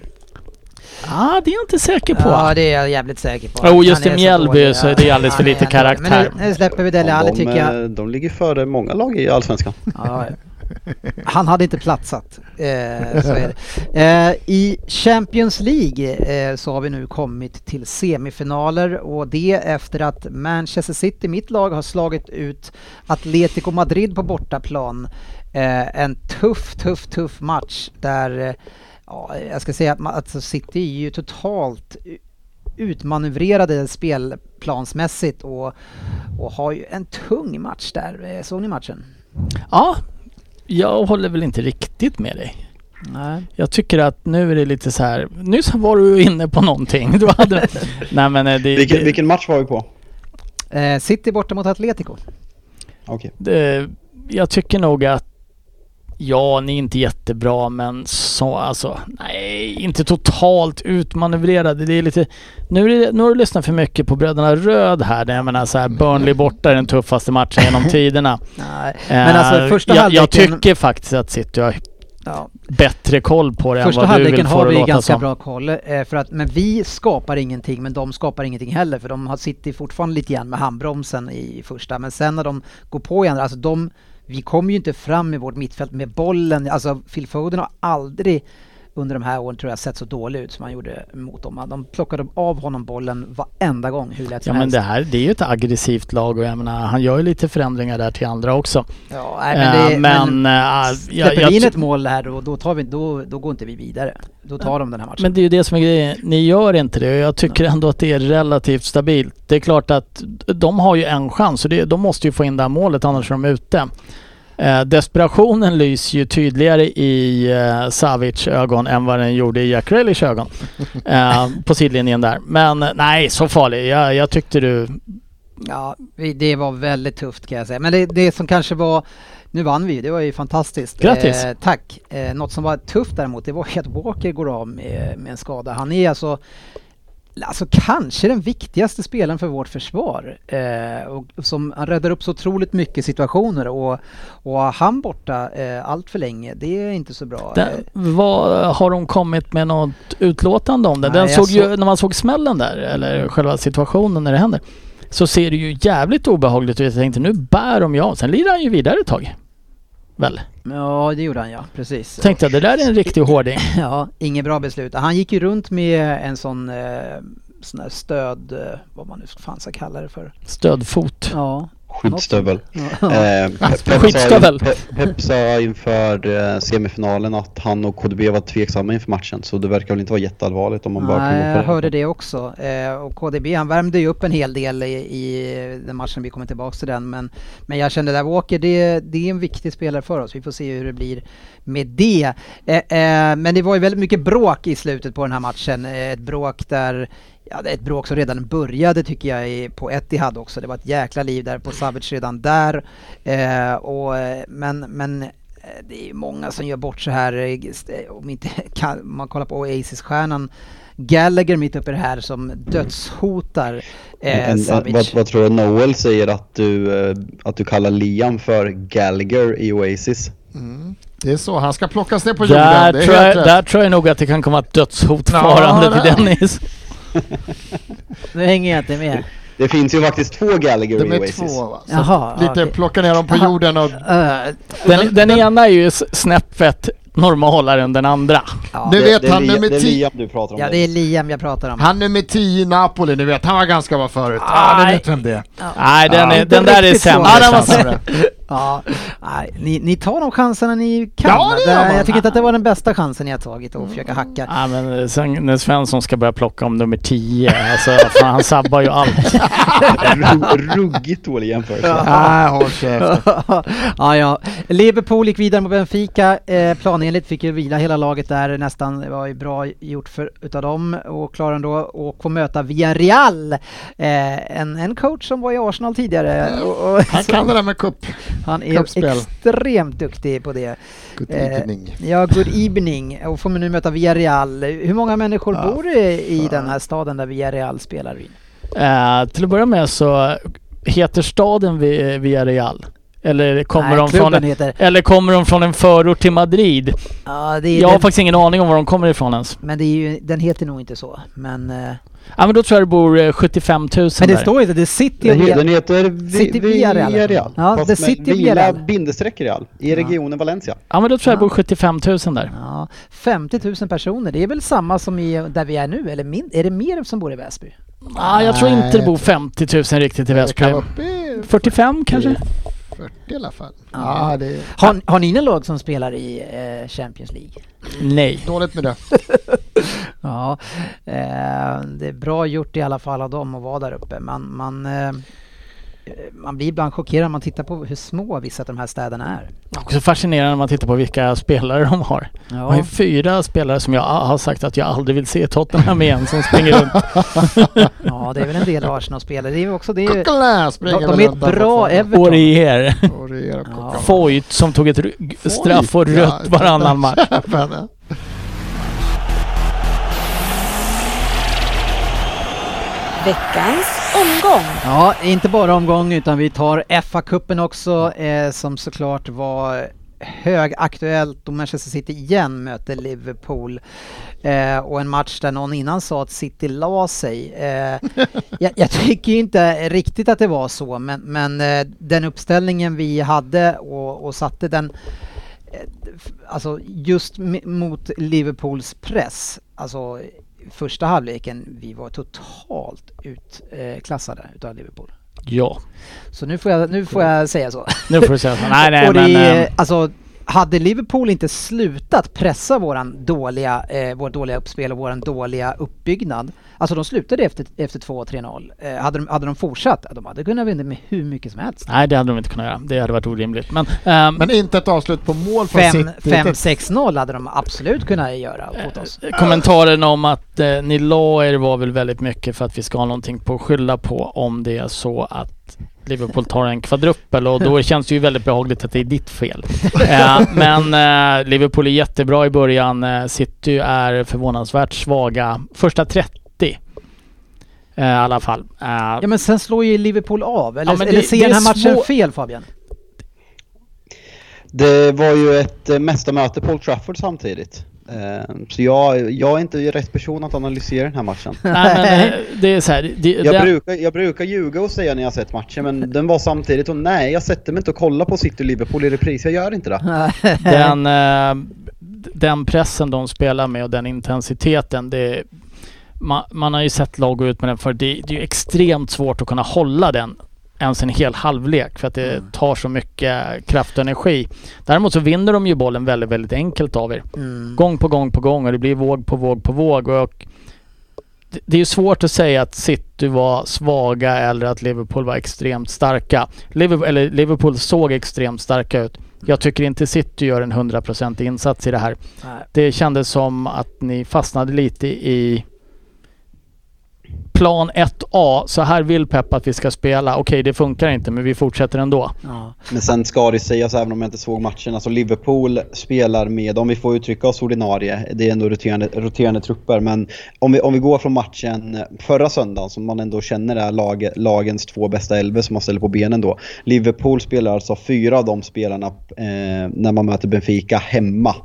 Ah, det är jag inte säker på. Ja, det är jag jävligt säker på. Jo, Han just i Mjällby så är det alldeles för lite är dålig. Men karaktär. nu, nu släpper vi Dele Ja, Alli de, tycker jag. eh, de ligger före många lag i Allsvenskan. Ja, han hade inte platsat. Eh, så är det. Eh, I Champions League eh, så har vi nu kommit till semifinaler och det efter att Manchester City, mitt lag, har slagit ut Atletico Madrid på bortaplan. Eh, en tuff, tuff, tuff match där, eh, ja, jag ska säga att alltså City är ju totalt utmanövrerade spelplansmässigt och, och har ju en tung match där. Eh, Såg ni matchen? Ja, jag håller väl inte riktigt med dig. Nej. Jag tycker att nu är det lite så här. Nyss var du inne på någonting. Du hade... [LAUGHS] Nej men eh, det, Vilken, det, vilken match var vi på? Eh, City borta mot Atletico. Okej. det, jag tycker nog att Ja, ni är inte jättebra men så alltså, nej, inte totalt utmanövrerade. Det är lite, nu, är det, nu har du lyssnat för mycket på Bröderna Röd här. Jag menar så här, Burnley borta är den tuffaste matchen genom [LAUGHS] tiderna. Nej. Men alltså Eh, första jag, jag halvleken... tycker faktiskt att City har ja, bättre koll på det första än vad du vill få har vi ganska som. bra koll. Eh, för att, men vi skapar ingenting, men de skapar ingenting heller. För de har City fortfarande lite grann med handbromsen i första. Men sen när de går på igen, alltså de... Vi kommer ju inte fram i vårt mittfält med bollen. Alltså Phil Foden har aldrig under de här åren tror jag sett så dålig ut som han gjorde mot dem. De plockade av honom bollen varenda gång hur lätt Ja som men helst. det här det är ju ett aggressivt lag och jag menar han gör ju lite förändringar där till andra också. Ja, nej, men, det, Eh, men, men, jag, släpper jag, in ett mål här då, då, tar vi, då, då går inte vi vidare. Då tar de den här matchen. Men det är ju det som är grejen. Ni gör inte det och jag tycker ändå att det är relativt stabilt. Det är klart att de har ju en chans och det, de måste ju få in det här målet annars är de ute. Eh, desperationen lyser ju tydligare i eh, Savic ögon än vad den gjorde i Jack Grealish ögon. [LAUGHS] Eh, på sidlinjen där. Men eh, nej, så farlig. Jag, jag tyckte du... Ja, det var väldigt tufft kan jag säga. Men det, det som kanske var, nu vann vi det var ju fantastiskt. Grattis. Eh, tack. Eh, något som var tufft däremot, det var att Walker går av med, med en skada. Han är alltså, alltså kanske den viktigaste spelaren för vårt försvar. Eh, och som, han räddar upp så otroligt mycket situationer och, och han borta eh, allt för länge, det är inte så bra. Den, vad, har de kommit med något utlåtande om det? Nej, Den såg ju, såg- när man såg smällen där, eller själva situationen när det händer, så ser det ju jävligt obehagligt ut. Jag tänkte nu bär de ju av. Sen lirar han ju vidare ett tag. Väl? Ja, det gjorde han ja, precis. Tänkte jag, det där är en riktig hårding. [LAUGHS] Ja, inget bra beslut. Han gick ju runt med en sån, eh, sån här stöd, eh, vad man nu fan ska kalla det för. Stödfot. Ja. Skyddsstövel. Ja. Eh, Pep- Pep Skyddsstövel. sa- Pep- Pep sa inför eh, semifinalen att han och KDB var tveksamma inför matchen så det verkar väl inte vara jätteallvarligt om man bara Nej, jag hörde det också. Eh, och KDB han värmde ju upp en hel del i, i den matchen, vi kommer tillbaka till den. Men, men jag kände där Walker, det, det är en viktig spelare för oss. Vi får se hur det blir med det. Eh, eh, men det var ju väldigt mycket bråk i slutet på den här matchen. Eh, ett bråk där Ja, det är ett bråk som redan började tycker jag i- på Etihad också. Det var ett jäkla liv där på Savic redan där. Eh, och, eh, men, men eh, det är många som gör bort så här. eh, Om inte [LAUGHS] kan, man kollar på Oasis-stjärnan Gallagher mitt uppe i det här som dödshotar eh, En- en- vad, vad tror du Noel säger att du, att du kallar Liam för Gallagher i Oasis? Det är så, han ska plockas ner på jorden. Där tror, jag, där tror jag nog att det kan komma ett dödshot farande till. Dennis. Nu hänger jag inte med. Det finns ju faktiskt två Gallagher De i är Oasis. två va? Så Jaha, lite okej. plocka ner dem på Jaha. jorden och... Eh, Den, den ena är ju snäppet normalare än den andra. ja, Nu Det, vet det, är han nummer det är 10. Liam du pratar om. ja, det är Liam jag pratar om. Han nummer 10 i Napoli, ni vet, han var ganska bra förut. Ah, ni Nej. vet vem det är. Nej, den, är, den där är sämre. Ja, den var det. sämre. Ja, nej, ni, ni tar de chanserna ni kan. Ja, det jag tycker inte att det var den bästa chansen ni har tagit att försöka hacka. Ja, men sen när Svensson ska börja plocka om nummer 10, alltså fan, han sabbar ju allt. Ru- Ruggigt dålig jämförelse. Nej, håll käften. [LAUGHS] ja, ja. Liverpool gick vidare mot Benfica. Eh, planenligt fick ju vila hela laget där nästan. Det var ju bra gjort för, utav dem och klara ändå och få möta Villarreal. Eh, en, en coach som var i Arsenal tidigare. Och, och, Han kan det där med cup. Han är kuppspel. extremt duktig på det. Good Eh, evening. Ja, good evening. Och får man nu möta Villarreal. Hur många människor Ja, bor det i den här staden där Villarreal spelar i? Eh, till att börja med så heter staden Vi- Villarreal. Eller kommer, Nej, de från, heter... eller kommer de från en förort till Madrid? Ja, det är Jag har den, faktiskt ingen aning om var de kommer ifrån ens. men det är ju, den heter nog inte så. Men, eh, Ja men då tror jag det bor eh, 75 000 men det där. står ju inte, det är City och Villarreal. den heter City Villarreal. Villarreal. Ja, Fast The med City Villa Villarreal. bindestreck Real i regionen Valencia. Ja men då tror jag det Ja. bor 75 000 där. Ja, 50 000 personer, det är väl samma som i, där vi är nu? Eller min, är det mer som bor i Väsby? Ah, jag tror inte det bor 50 000 riktigt i Det Väsby. kan vara uppe i 45 kanske? 40 i alla fall. Ja. Ja, det Har, har ni någon lag som spelar i eh, Champions League? Nej. dåligt med det. [LAUGHS] Ja, eh, det är bra gjort i alla fall av dem att vara där uppe. Man, man, eh, man blir ibland chockerad när man tittar på hur små vissa av de här städerna är. Också fascinerande när man tittar på vilka spelare de har. De har ju fyra spelare som jag har sagt att jag aldrig vill se Tottenham igen som springer runt. [LAUGHS] ja, det är väl en del Arsenal-spelare. Det är också det. Är, Kuckelä springer de, de är ett bra. Everton. Orier. Ja. Foyt som tog ett straff och rött ja, varannan match. Veckans omgång. Ja, inte bara omgång utan vi tar FA-cupen också eh, som såklart var högaktuellt och Manchester City igen möter Liverpool. Eh, och en match där någon innan sa att City la sig. Eh, jag, jag tycker inte riktigt att det var så men, men eh, den uppställningen vi hade och, och satte den eh, alltså just mot Liverpools press, alltså första halvleken, vi var totalt utklassade utav Liverpool. Ja, Så nu får jag, nu får jag säga så. nu får du säga så. Nej, [LAUGHS] nej, och det, men... är, eh, alltså, hade Liverpool inte slutat pressa våran dåliga, eh, vår dåliga uppspel och våran dåliga uppbyggnad, alltså de slutade efter, efter 2-3-0. Eh, hade, de, hade de fortsatt, de hade kunnat vinna med hur mycket som helst. Nej, det hade de inte kunnat göra. Det hade varit orimligt. Men, ehm, Men inte ett avslut på mål från Fem- City. 5-6-0 hade de absolut kunnat göra åt oss. kommentaren om att eh, ni la er var väl väldigt mycket för att vi ska ha någonting på att skylla på om det är så att Liverpool tar en kvadruppel och då [LAUGHS] känns det ju väldigt behagligt att det är ditt fel. [LAUGHS] Eh, men eh, Liverpool är jättebra i början. Eh, City är förvånansvärt svaga. Första 30 eh, i alla fall. Eh, Ja men sen slår ju Liverpool av, eller, Ja, eller det- ser det den är här matchen svår- fel Fabian? Det var ju ett mästarmöte på Old Trafford samtidigt. Eh, Så jag, jag är inte rätt person att analysera den här matchen. [LAUGHS] nej, men, eh, [LAUGHS] det är så här, det, Jag, det, brukar, jag brukar ljuga och säga när jag sett matchen men [LAUGHS] den var samtidigt och nej jag sätter mig inte och kollar på City Liverpool i repris, jag gör inte det. den, eh, den pressen de spelar med och den intensiteten, det, man, man har ju sett lag gå ut med den för det, det är ju extremt svårt att kunna hålla den ens en hel halvlek för att det tar så mycket kraft och energi. Däremot så vinner de ju bollen väldigt, väldigt enkelt av er. Mm. Gång på gång på gång och det blir våg på våg på våg. Och det- det är ju svårt att säga att City var svaga eller att Liverpool var extremt starka. Liverpool, eller Liverpool såg extremt starka ut. Jag tycker inte City gör en 100% insats i det här. Nej. Det kändes som att ni fastnade lite i plan 1A. Så här vill Pep att vi ska spela. Okej, det funkar inte men vi fortsätter ändå. Ja. Men sen ska det sägas, även om jag inte såg matchen, alltså Liverpool spelar med, om vi får uttrycka oss ordinarie, det är ändå roterande, roterande trupper, men om vi, om vi går från matchen förra söndagen, som man ändå känner är lag, lagens två bästa elver som man ställer på benen då. Liverpool spelar alltså fyra av de spelarna eh, när man möter Benfica hemma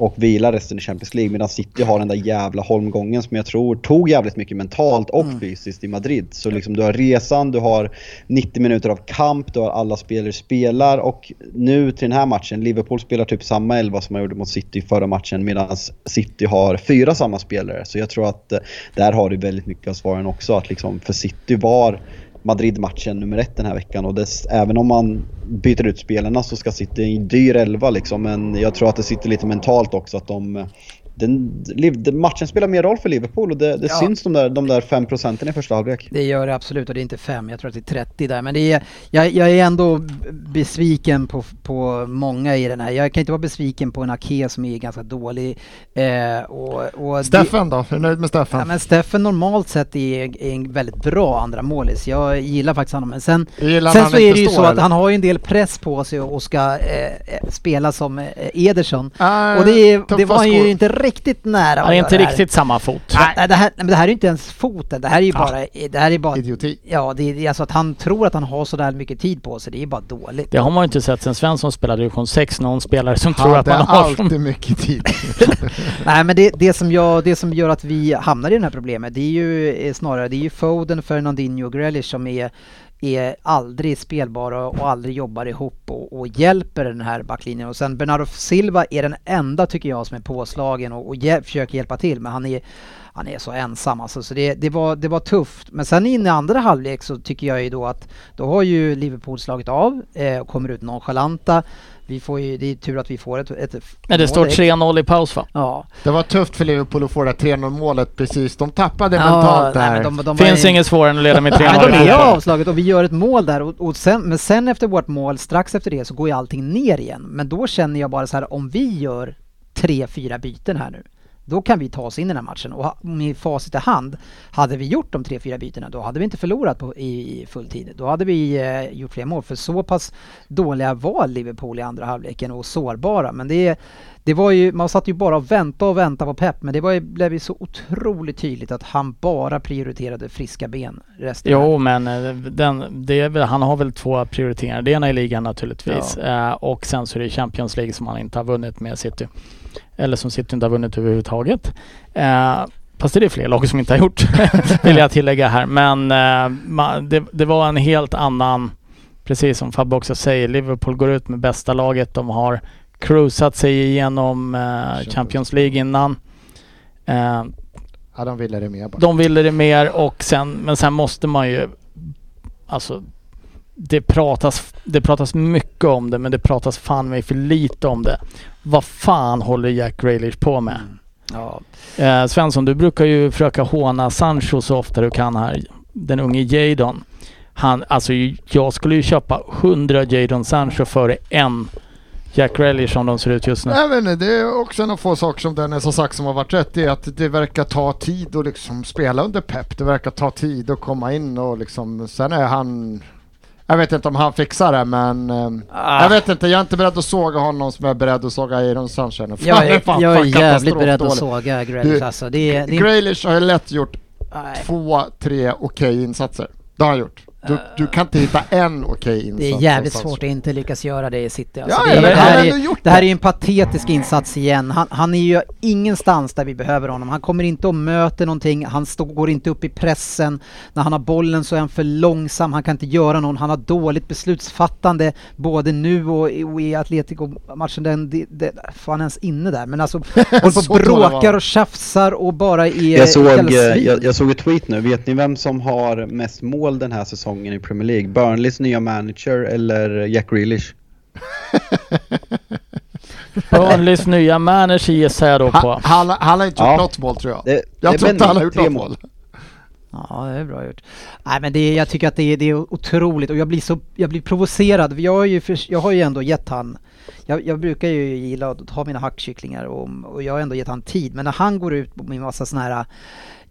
och vilar resten i Champions League, medan City har den där jävla holmgången som jag tror tog jävligt mycket mentalt och fysiskt i Madrid. Så liksom du har resan, du har 90 minuter av kamp, du har alla spelare spelar och nu till den här matchen, Liverpool spelar typ samma elva som man gjorde mot City i förra matchen medan City har fyra samma spelare. Så jag tror att eh, där har du väldigt mycket av svaren också. Att liksom för City var Madrid-matchen nummer ett den här veckan och dess, även om man byter ut spelarna så ska City i en dyr elva liksom. Men jag tror att det sitter lite mentalt också att de eh, den, matchen spelar mer roll för Liverpool och det, det Ja. syns de där, de där fem procenten i första halvlek. Det gör det absolut och det är inte fem, jag tror att det är 30 där. Men det är, jag, jag är ändå besviken på, på många i den här. Jag kan inte vara besviken på en Ake som är ganska dålig. Eh, och, och Steffen då? Är du nöjd med Steffen? Ja, men Steffen normalt sett är, är en väldigt bra andra målis. Jag gillar faktiskt honom. Men sen, Gillar sen så är det ju så att eller? han har ju en del press på sig och ska eh, eh, spela som eh, Ederson. Äh, och det, det var han ju inte riktigt nära Han att är inte det riktigt samma fot. Nej, det här, men det här är ju inte ens foten. Det här är ju Ja. bara... Det här är bara Idioti. Ja, det är alltså att han tror att han har sådär mycket tid på sig. Det är bara dåligt. Det har man ju inte sett sen Svensson spelade division 6. Någon spelare som tror att man har som... alltid mycket tid. [LAUGHS] Nej, men det, det, som jag, det som gör att vi hamnar i det här problemet, det är ju eh, snarare det är ju Foden, Fernandinho och Grealish som är är aldrig spelbara och aldrig jobbar ihop och, och hjälper den här backlinjen. Och sen Bernardo Silva är den enda tycker jag som är påslagen och, och hjäl- försöker hjälpa till men han är, han är så ensam alltså. Så det, det, var, det var tufft. Men sen in i andra halvlek så tycker jag ju då att då har ju Liverpool slagit av eh, och kommer ut nonchalanta. Vi får ju, det är tur att vi får ett, ett Men det står mål direkt. 3-0 i paus va? Ja. Det var tufft för Liverpool att få det 3-0 målet precis. De tappade Ja, mentalt nej, där. men de, de var Finns inget svårare än att leda med 3-0 [LAUGHS] Nej, i de är avslaget och vi gör ett mål där och, och sen, men sen efter vårt mål, strax efter det så går ju allting ner igen. Men då känner jag bara så här, om vi gör tre, fyra byten här nu, då kan vi ta oss in i den här matchen. Och med facit i hand, hade vi gjort de tre, fyra bytena, då hade vi inte förlorat på, i, i full tid. Då hade vi eh, gjort fler mål, för så pass dåliga var Liverpool i andra halvleken och sårbara. Men det, det var ju, man satt ju bara och väntade och väntade på Pep, men det var ju, blev ju så otroligt tydligt att han bara prioriterade friska ben resten Jo, men eh, den, det är, han har väl två prioriteringar. Det ena är ligan naturligtvis eh, och sen så är det Champions League som han inte har vunnit med City. Eller som City inte har vunnit överhuvudtaget. Eh, fast det är fler lag som inte har gjort, [LAUGHS] vill jag tillägga här. Men eh, ma- det, det var en helt annan, precis som Fabbe också säger, Liverpool går ut med bästa laget. De har cruisat sig igenom eh, Champions League innan. Eh, Ja, de ville det mer bara. de ville det mer och sen, men sen måste man ju, alltså det pratas, det pratas mycket om det men det pratas fan mig för lite om det. Vad fan håller Jack Grealish på med? Ja. Eh, Svensson, du brukar ju försöka håna Sancho så ofta du kan här. Den unge Jadon. Han, alltså jag skulle ju köpa 100 Jadon Sancho före en Jack Grealish som de ser ut just nu. Jag vet inte, det är också en av få saker som Dennis har sagt som har varit rätt i att det verkar ta tid att liksom spela under pepp. Det verkar ta tid att komma in och liksom, sen är han jag vet inte om han fixar det men eh, Ah. jag vet inte, jag är inte beredd att såga honom som jag är beredd att såga Aaron Sunshine. [LAUGHS] Fan, Jag det är, fan- jag är fan jävligt beredd att katastrofdåligt. såga Grealish alltså. Det är, det är, Grealish har ju lätt gjort nej, två, tre okej insatser. Det har han gjort. Du, du kan inte hitta en okej insats. det är jävligt svårt att inte lyckas göra det i City. Alltså, Ja, det, är, ja, det, han här är, det här är ju en patetisk insats igen. Han, han är ju ingenstans där vi behöver honom. Han kommer inte och möter någonting. Han stå, går inte upp i pressen. När han har bollen så är han för långsam. Han kan inte göra någon. Han har dåligt beslutsfattande både nu och, i- och i Atletico-matchen. Den, det, fan ens inne där. Men alltså, [LAUGHS] och var bråkar han. och tjafsar och bara är Jag såg, eh, jag, jag såg ett tweet nu. Vet ni vem som har mest mål den här säsongen i Premier League? Burnleys nya manager eller Jack Grealish? [LAUGHS] Burnleys nya manager gissar jag då på. Han, han, han har inte gjort Ja. något mål tror jag. Det, jag det tror är inte han har gjort något mål. mål. Ja, det är bra gjort. Nej men det, är- jag tycker att det är, det är otroligt och jag blir så, jag blir provocerad. Jag har ju, för, jag har ju ändå gett han, jag, jag brukar ju gilla att ha mina hackkycklingar och, och jag har ändå gett han tid. Men när han går ut med en massa sådana här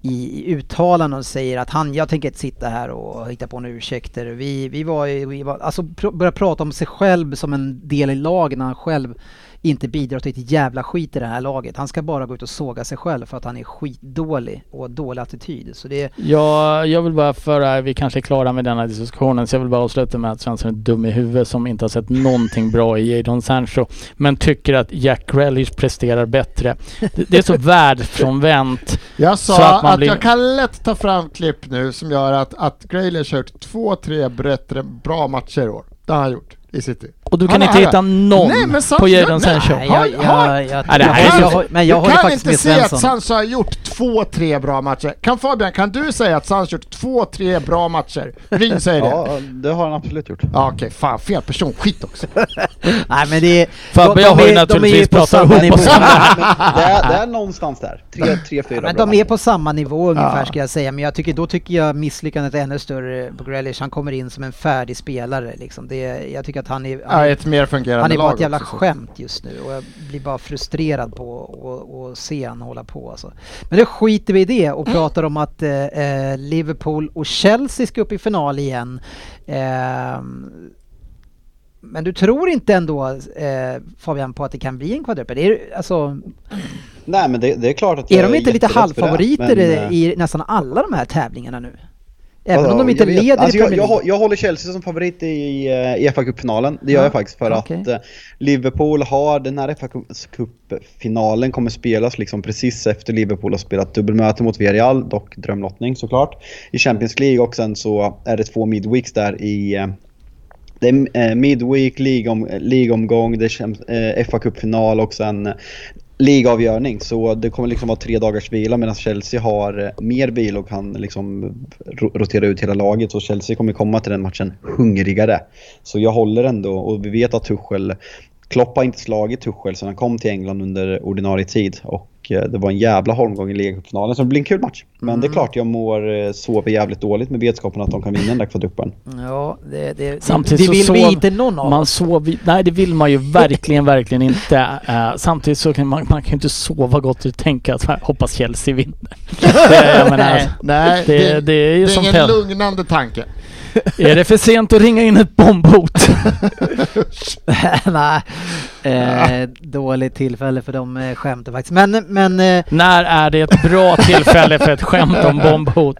i, i uttalanden och säger att han, jag tänker inte sitta här och hitta på några ursäkter. Vi, vi var, ju- vi var alltså pr börja prata om sig själv som en del i lagen, när han själv inte bidrar till ett jävla skit i det här laget. Han ska bara gå ut och såga sig själv för att han är skitdålig och dålig attityd. Så det, Ja, jag vill bara föra, vi kanske är klara med denna diskussionen, så jag vill bara avsluta med att Svensson är dum i huvudet som inte har sett någonting bra i Jadon Sancho, men tycker att Jack Grealish presterar bättre. Det, är så världsfrånvänt. [LAUGHS] Jag sa Så att, att blir- jag kan lätt ta fram klipp nu som gör att, att Grealish har gjort två, tre bättre, bra matcher i år. Det har han gjort i City. Och du kan Han inte hitta någon Nej, men Sancho- på Jadon. Sancho. Nej, jag, Har- jag, har- jag, jag, Nej, det här är jag, jag, men jag du kan inte säga att. Sancho har gjort två, tre bra matcher. Kan Fabian, kan du säga att Sancho har gjort två, tre bra matcher? Ryn säger det. Ja, Ja, det har han absolut gjort. okej, fan fel person, skit också. [LAUGHS] Nej men det är... Fabbe, jag har ju naturligtvis pratat ihop oss. [LAUGHS] Det, är, någonstans där. Tre, tre fyra Men de är på samma nivå ungefär Ja. ska jag säga, men jag tycker, då tycker jag misslyckandet är ännu större på Grealish. Han kommer in som en färdig spelare liksom. Det, jag tycker att han är... Han Ja, är ett mer fungerande han är bara ett jävla också, så. skämt just nu och jag blir bara frustrerad på att se han hålla på alltså. Men då skiter vi i det och pratar om att eh, eh, Liverpool och Chelsea ska upp i final igen. Ehm, men du tror inte ändå eh, Fabian på att det kan bli en kvadrupel? Det är, alltså, Nej men det, det är klart att är de inte lite för det, halvfavoriter men, i, eh, i nästan alla de här tävlingarna nu? Även Vadå? om de inte Jag vet. leder alltså i jag, Premier jag, League. hå- jag håller Chelsea som favorit i uh, fa Cup-finalen. Det gör Ja, jag faktiskt för okej. att eh, Liverpool har, den här fa Cup-finalen kommer spelas liksom precis efter Liverpool har spelat dubbelmöte mot Villarreal, dock drömlottning såklart, i Champions League och sen så är det två midweeks där i eh, det är eh, Midweek, League-omgång, det är Champ- eh, fa Cup-final och sen ligavgörning. Så det kommer liksom vara tre dagars vila medan Chelsea har eh, mer vila och kan liksom rotera ut hela laget. Så Chelsea kommer komma till den matchen hungrigare. Så jag håller ändå och vi vet att Tuchel Klopp har inte slagit Tuchel sedan han kom till England under ordinarie tid och eh, det var en jävla holmgång i ligacupfinalen så det blir en kul match. Men det är klart jag mår, eh, sover jävligt dåligt med vetskapen att de kan vinna den där kvadruppen. Ja, det, det, Samtidigt det så vill sov, vi inte någon av man oss. sov, Nej det vill man ju verkligen, verkligen inte. Eh, samtidigt så kan man, man kan ju inte sova gott och tänka att "Fan, hoppas Chelsea vinner. [LAUGHS] Det, menar, Nej, det, det är ju det är ingen lugnande tanke. [LAUGHS] Är det för sent att ringa in ett bombhot? [LAUGHS] Nej, eh, dåligt tillfälle för de eh, skämten faktiskt. Men, men eh, När är det ett bra tillfälle för ett skämt om bombhot?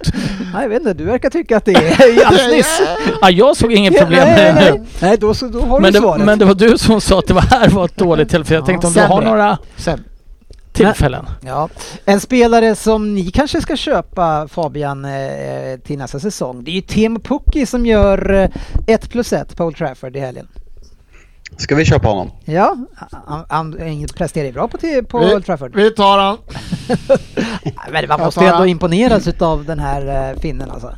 nej, jag vet inte, du verkar tycka att det är [LAUGHS] alldeles nyss. Ja, jag såg inget problem med det nu. nej. då, så, då har Men du det, svaret. men det var du som sa att det var här var ett dåligt tillfälle. Jag Ja, tänkte om du har sämre. några Sen, tillfällen. Ja. En spelare som ni kanske ska köpa Fabian eh, till nästa säsong. Det är ju Teemu Pukki som gör eh, 1 plus 1 på Old Trafford i helgen. Ska vi köpa honom? Ja, han, han presterar ju bra på, på Vi, Old Trafford. vi tar han. [LAUGHS] Men man måste ju ändå imponeras utav den här eh, finnen alltså.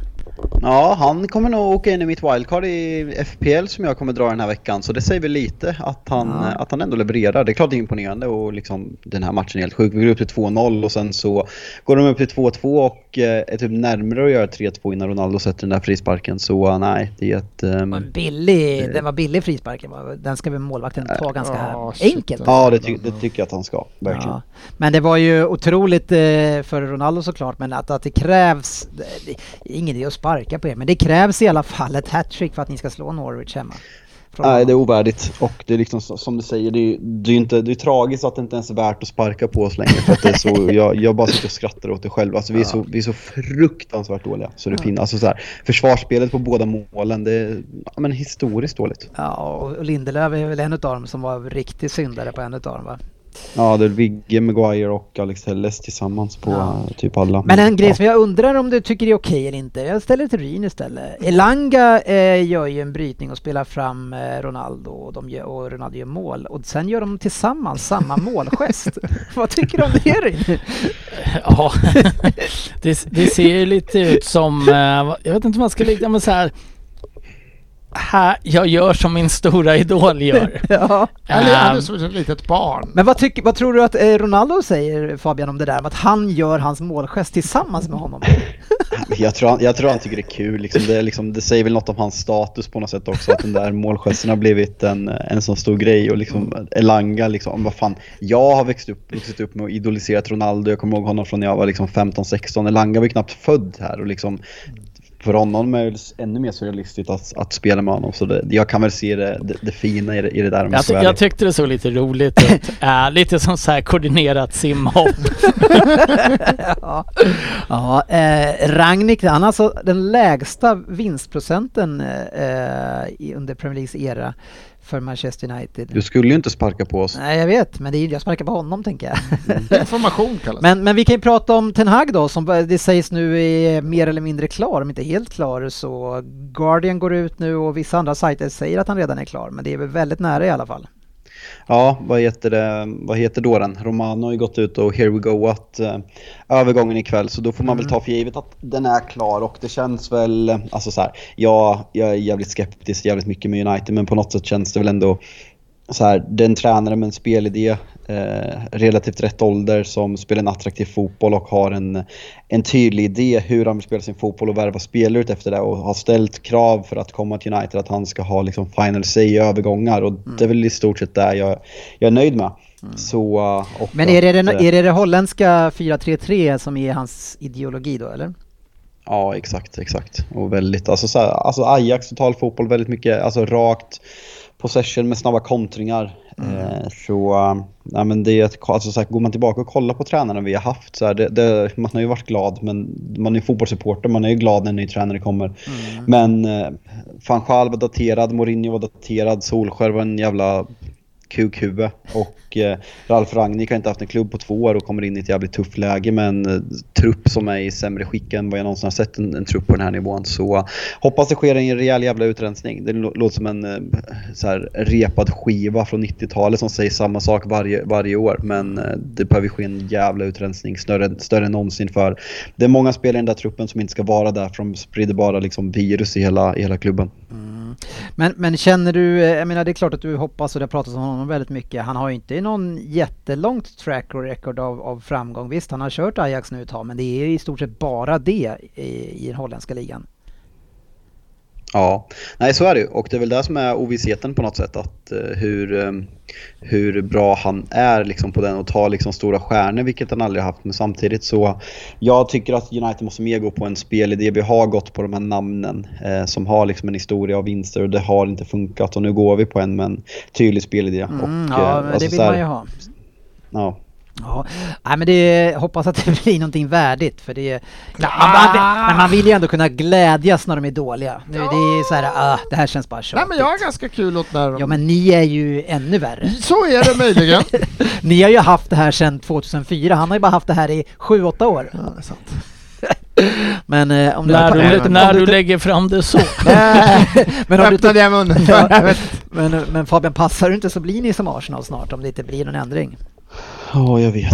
Ja, han kommer nog åka in i mitt wildcard i FPL som jag kommer dra den här veckan. Så det säger väl lite att han, Ja. att han ändå levererar. Det är klart det är imponerande och liksom den här matchen är helt sjuk. Vi går upp till 2-0 och sen så går de upp till 2-2 och eh, är typ närmare att göra 3-2 innan Ronaldo sätter den där frisparken. Så eh, nej, det är ett... En billig, den var billig frisparken. Den ska väl målvakten ta ganska Ja, enkelt. ja, det, ty- det tycker jag att han ska. Verkligen. Ja. Men det var ju otroligt eh, för Ronaldo såklart, men att, att det krävs, det, det är ingen idé att sparka på er, men det krävs i alla fall ett hattrick för att ni ska slå Norwich hemma. Nej, det är ovärdigt. Och det är liksom som du säger, det är, det är, inte, det är tragiskt att det inte ens är värt att sparka på oss längre. För att det är så, [LAUGHS] jag, jag bara sitter och skrattar åt det själv. Alltså, vi, är så, vi är så fruktansvärt dåliga. Så det finns, alltså, så här, försvarsspelet på båda målen, det är ja, men historiskt dåligt. Ja, och Lindelöf är väl en utav dem som var riktig syndare på en utav dem va? Ja, det är Vigge, Maguire och Alex Telles tillsammans på Ja. eh, typ alla. Men en grej ja. som jag undrar om du tycker är okej eller inte. Jag ställer till Ryn istället. Elanga eh, gör ju en brytning och spelar fram eh, Ronaldo och, de gör, och Ronaldo gör mål. Och sen gör de tillsammans samma målgest. [LAUGHS] Vad tycker du om det Ryn? Ja, [LAUGHS] det, det ser ju lite ut som, eh, jag vet inte om man ska likna men så här. Här, jag gör som min stora idol gör. [LAUGHS] Ja. Är, han är Ehm, som ett litet barn. Men vad, tycker, vad tror du att eh, Ronaldo säger Fabian om det där? Att han gör hans målgest tillsammans med honom? [LAUGHS] Jag tror, han, jag tror han tycker det är kul. Liksom det, liksom, det säger väl något om hans status på något sätt också. Att den där målgesten har blivit en, en sån stor grej. Och liksom Elanga, liksom, vad fan. Jag har växt upp, vuxit upp med att idolisera Ronaldo. Jag kommer ihåg honom från när jag var liksom 15-16. Elanga var ju knappt född här. Och liksom, för honom är det ännu mer surrealistiskt att, att spela med honom. Så det, jag kan väl se det, det, det fina i det, i det där. om jag, jag det. tyckte det såg lite roligt ut. [LAUGHS] Äh, lite som så här koordinerat simhopp. [LAUGHS] ja, ja eh, Rangnick, han alltså den lägsta vinstprocenten eh, under Premier Leagues era för Manchester United. Du skulle ju inte sparka på oss. Nej, jag vet, men det är, jag sparkar på honom tänker jag. Information kallas. Men, men vi kan ju prata om Ten Hag då, som det sägs nu är mer eller mindre klar, om inte helt klar. Så Guardian går ut nu och vissa andra sajter säger att han redan är klar, men det är väl väldigt nära i alla fall. Ja, vad heter, det, vad heter då den? Romano har ju gått ut och here we go att eh, övergången ikväll. Så då får man väl ta för givet att den är klar. Och det känns väl, alltså så här, ja, jag är jävligt skeptisk jävligt mycket med United men på något sätt känns det väl ändå så här, den tränare med en spelidé, eh, relativt rätt ålder som spelar en attraktiv fotboll och har en, en tydlig idé hur han vill spela sin fotboll och värva spelare ut efter det och har ställt krav för att komma till United att han ska ha liksom final say i övergångar och det är väl i stort sett det jag, jag är nöjd med. Så, eh, Men är det, att, eh, är det det holländska 4-3-3 som är hans ideologi då, eller? Ja, exakt, exakt. Och väldigt, alltså, så här, alltså Ajax total fotboll väldigt mycket, alltså rakt possession med snabba kontringar. Eh, så, nej men det är ett, alltså så här, går man tillbaka och kollar på tränarna vi har haft så här, det, det, man har ju varit glad, men man är fotbollssupporter, man är ju glad när en ny tränare kommer. Men eh, van Gaal var daterad, Mourinho var daterad, Solskär var en jävla kukhuvud och eh, Ralf Rangnick har inte haft en klubb på två år och kommer in i ett jävligt tufft läge med en eh, trupp som är i sämre skick än vad jag någonsin har sett en, en trupp på den här nivån. Så hoppas det sker en rejäl jävla utrensning. Det låter som en eh, så här, repad skiva från 90-talet som säger samma sak varje, varje år. Men eh, det behöver ske en jävla utrensning större, större än någonsin för det är många spelare i den där truppen som inte ska vara där för de sprider bara liksom virus i hela, i hela klubben. Mm. Men, men känner du, eh, jag menar det är klart att du hoppas och det har pratats om honom väldigt mycket. Han har ju inte någon jättelångt track record av, av framgång. Visst, han har kört Ajax nu ett tag, men det är i stort sett bara det i, i den holländska ligan. Ja, nej så är det ju. Och det är väl det som är ovissheten på något sätt. Att, eh, hur, eh, hur bra han är liksom, på den och tar liksom, stora stjärnor, vilket han aldrig haft. Men samtidigt så, jag tycker att United måste mer gå på en spelidé. Vi har gått på de här namnen eh, som har liksom, en historia av vinster och det har inte funkat. Och nu går vi på en med en tydlig spelidé. Mm, och, ja, eh, alltså, det vill här- man ju ha. Ja. Ja, nej men det, hoppas att det [LAUGHS] blir någonting värdigt för det man, man, men man vill ju ändå kunna glädjas när de är dåliga. Nu, Det är så här, ah, det här känns bara Nej tjatigt. men jag är ganska kul åt när de... Ja men ni är ju ännu värre. Så är det möjligen. [LAUGHS] Ni har ju haft det här sedan 2004, han har ju bara haft det här i 7-8 år. ja, det är sant. [LAUGHS] Men eh, om du... när du, du- när om du lägger fram det så. Nej, men om du, Öppnade jag munnen för Ja. Men, men Fabian, passar du inte så blir ni som Arsenal snart om det inte blir någon ändring. Ja, jag vet.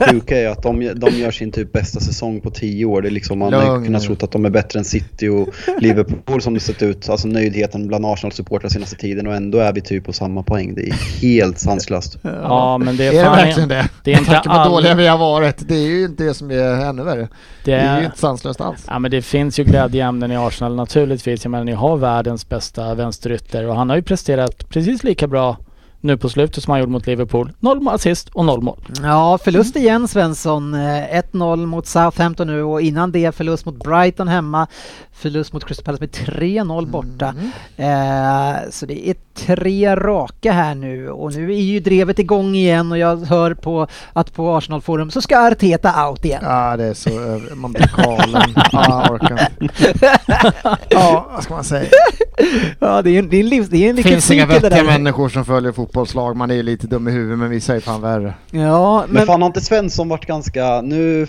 [LAUGHS] Sjuka är att de, de gör sin typ bästa säsong på tio år. Det är liksom, man har kunnat tro att de är bättre än City och Liverpool som det sett ut. Alltså nöjdheten bland Arsenal-supportrar senaste tiden och ändå är vi typ på samma poäng. Det är helt sanslöst. Ja, men det Är är det verkligen det? det är inte Med tanke på all- dåliga vi har varit. Det är ju inte det som är ännu värre. Det Det är ju är, inte sanslöst alls. ja, men det finns ju glädjeämnen i Arsenal naturligtvis. Jag menar, ni har världens bästa vänsterytter och han har ju presterat precis lika bra nu på slutet som han gjorde mot Liverpool. Noll assist och noll mål. Ja, förlust igen Svensson. Eh, 1-0 mot Southampton nu och innan det förlust mot Brighton hemma. Förlust mot Crystal Palace med 3-0 borta. Eh, så det är tre raka här nu och nu är ju drevet igång igen och jag hör på att på Arsenal Forum så ska Arteta out igen. Ja, det är så Man blir galen. Ja, orkar vad ska man säga? Ja, det är en, det är en, livs, det är en finns inga cykel det vettiga människor som följer fotbollslag. Man är lite dum i huvudet men vissa är fan värre. Ja, Men men fan har inte Svensson varit ganska, nu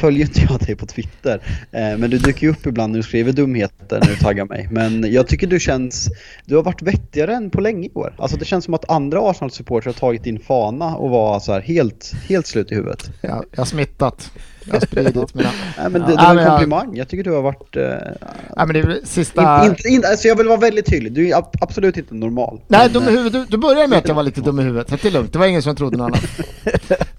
följer inte jag dig på Twitter, eh, men du dyker ju upp ibland när du skriver dumheter när du taggar mig. Men jag tycker du känns, du har varit vettigare än på länge i år. Alltså det känns som att andra Arsenal-supportrar har tagit din fana och var så här helt, helt slut i huvudet. Ja, jag har smittat. Jag har spridit mina... [LAUGHS] Nej men det, det var en komplimang, jag tycker du har varit... Eh, Nej men det är sista... in, inte, inte, alltså jag vill vara väldigt tydlig, du är ab- absolut inte normal. Nej, dum i huvudet. Du, du började med att jag var lite dum i huvudet, så det är lugnt. Det var ingen som trodde något annat.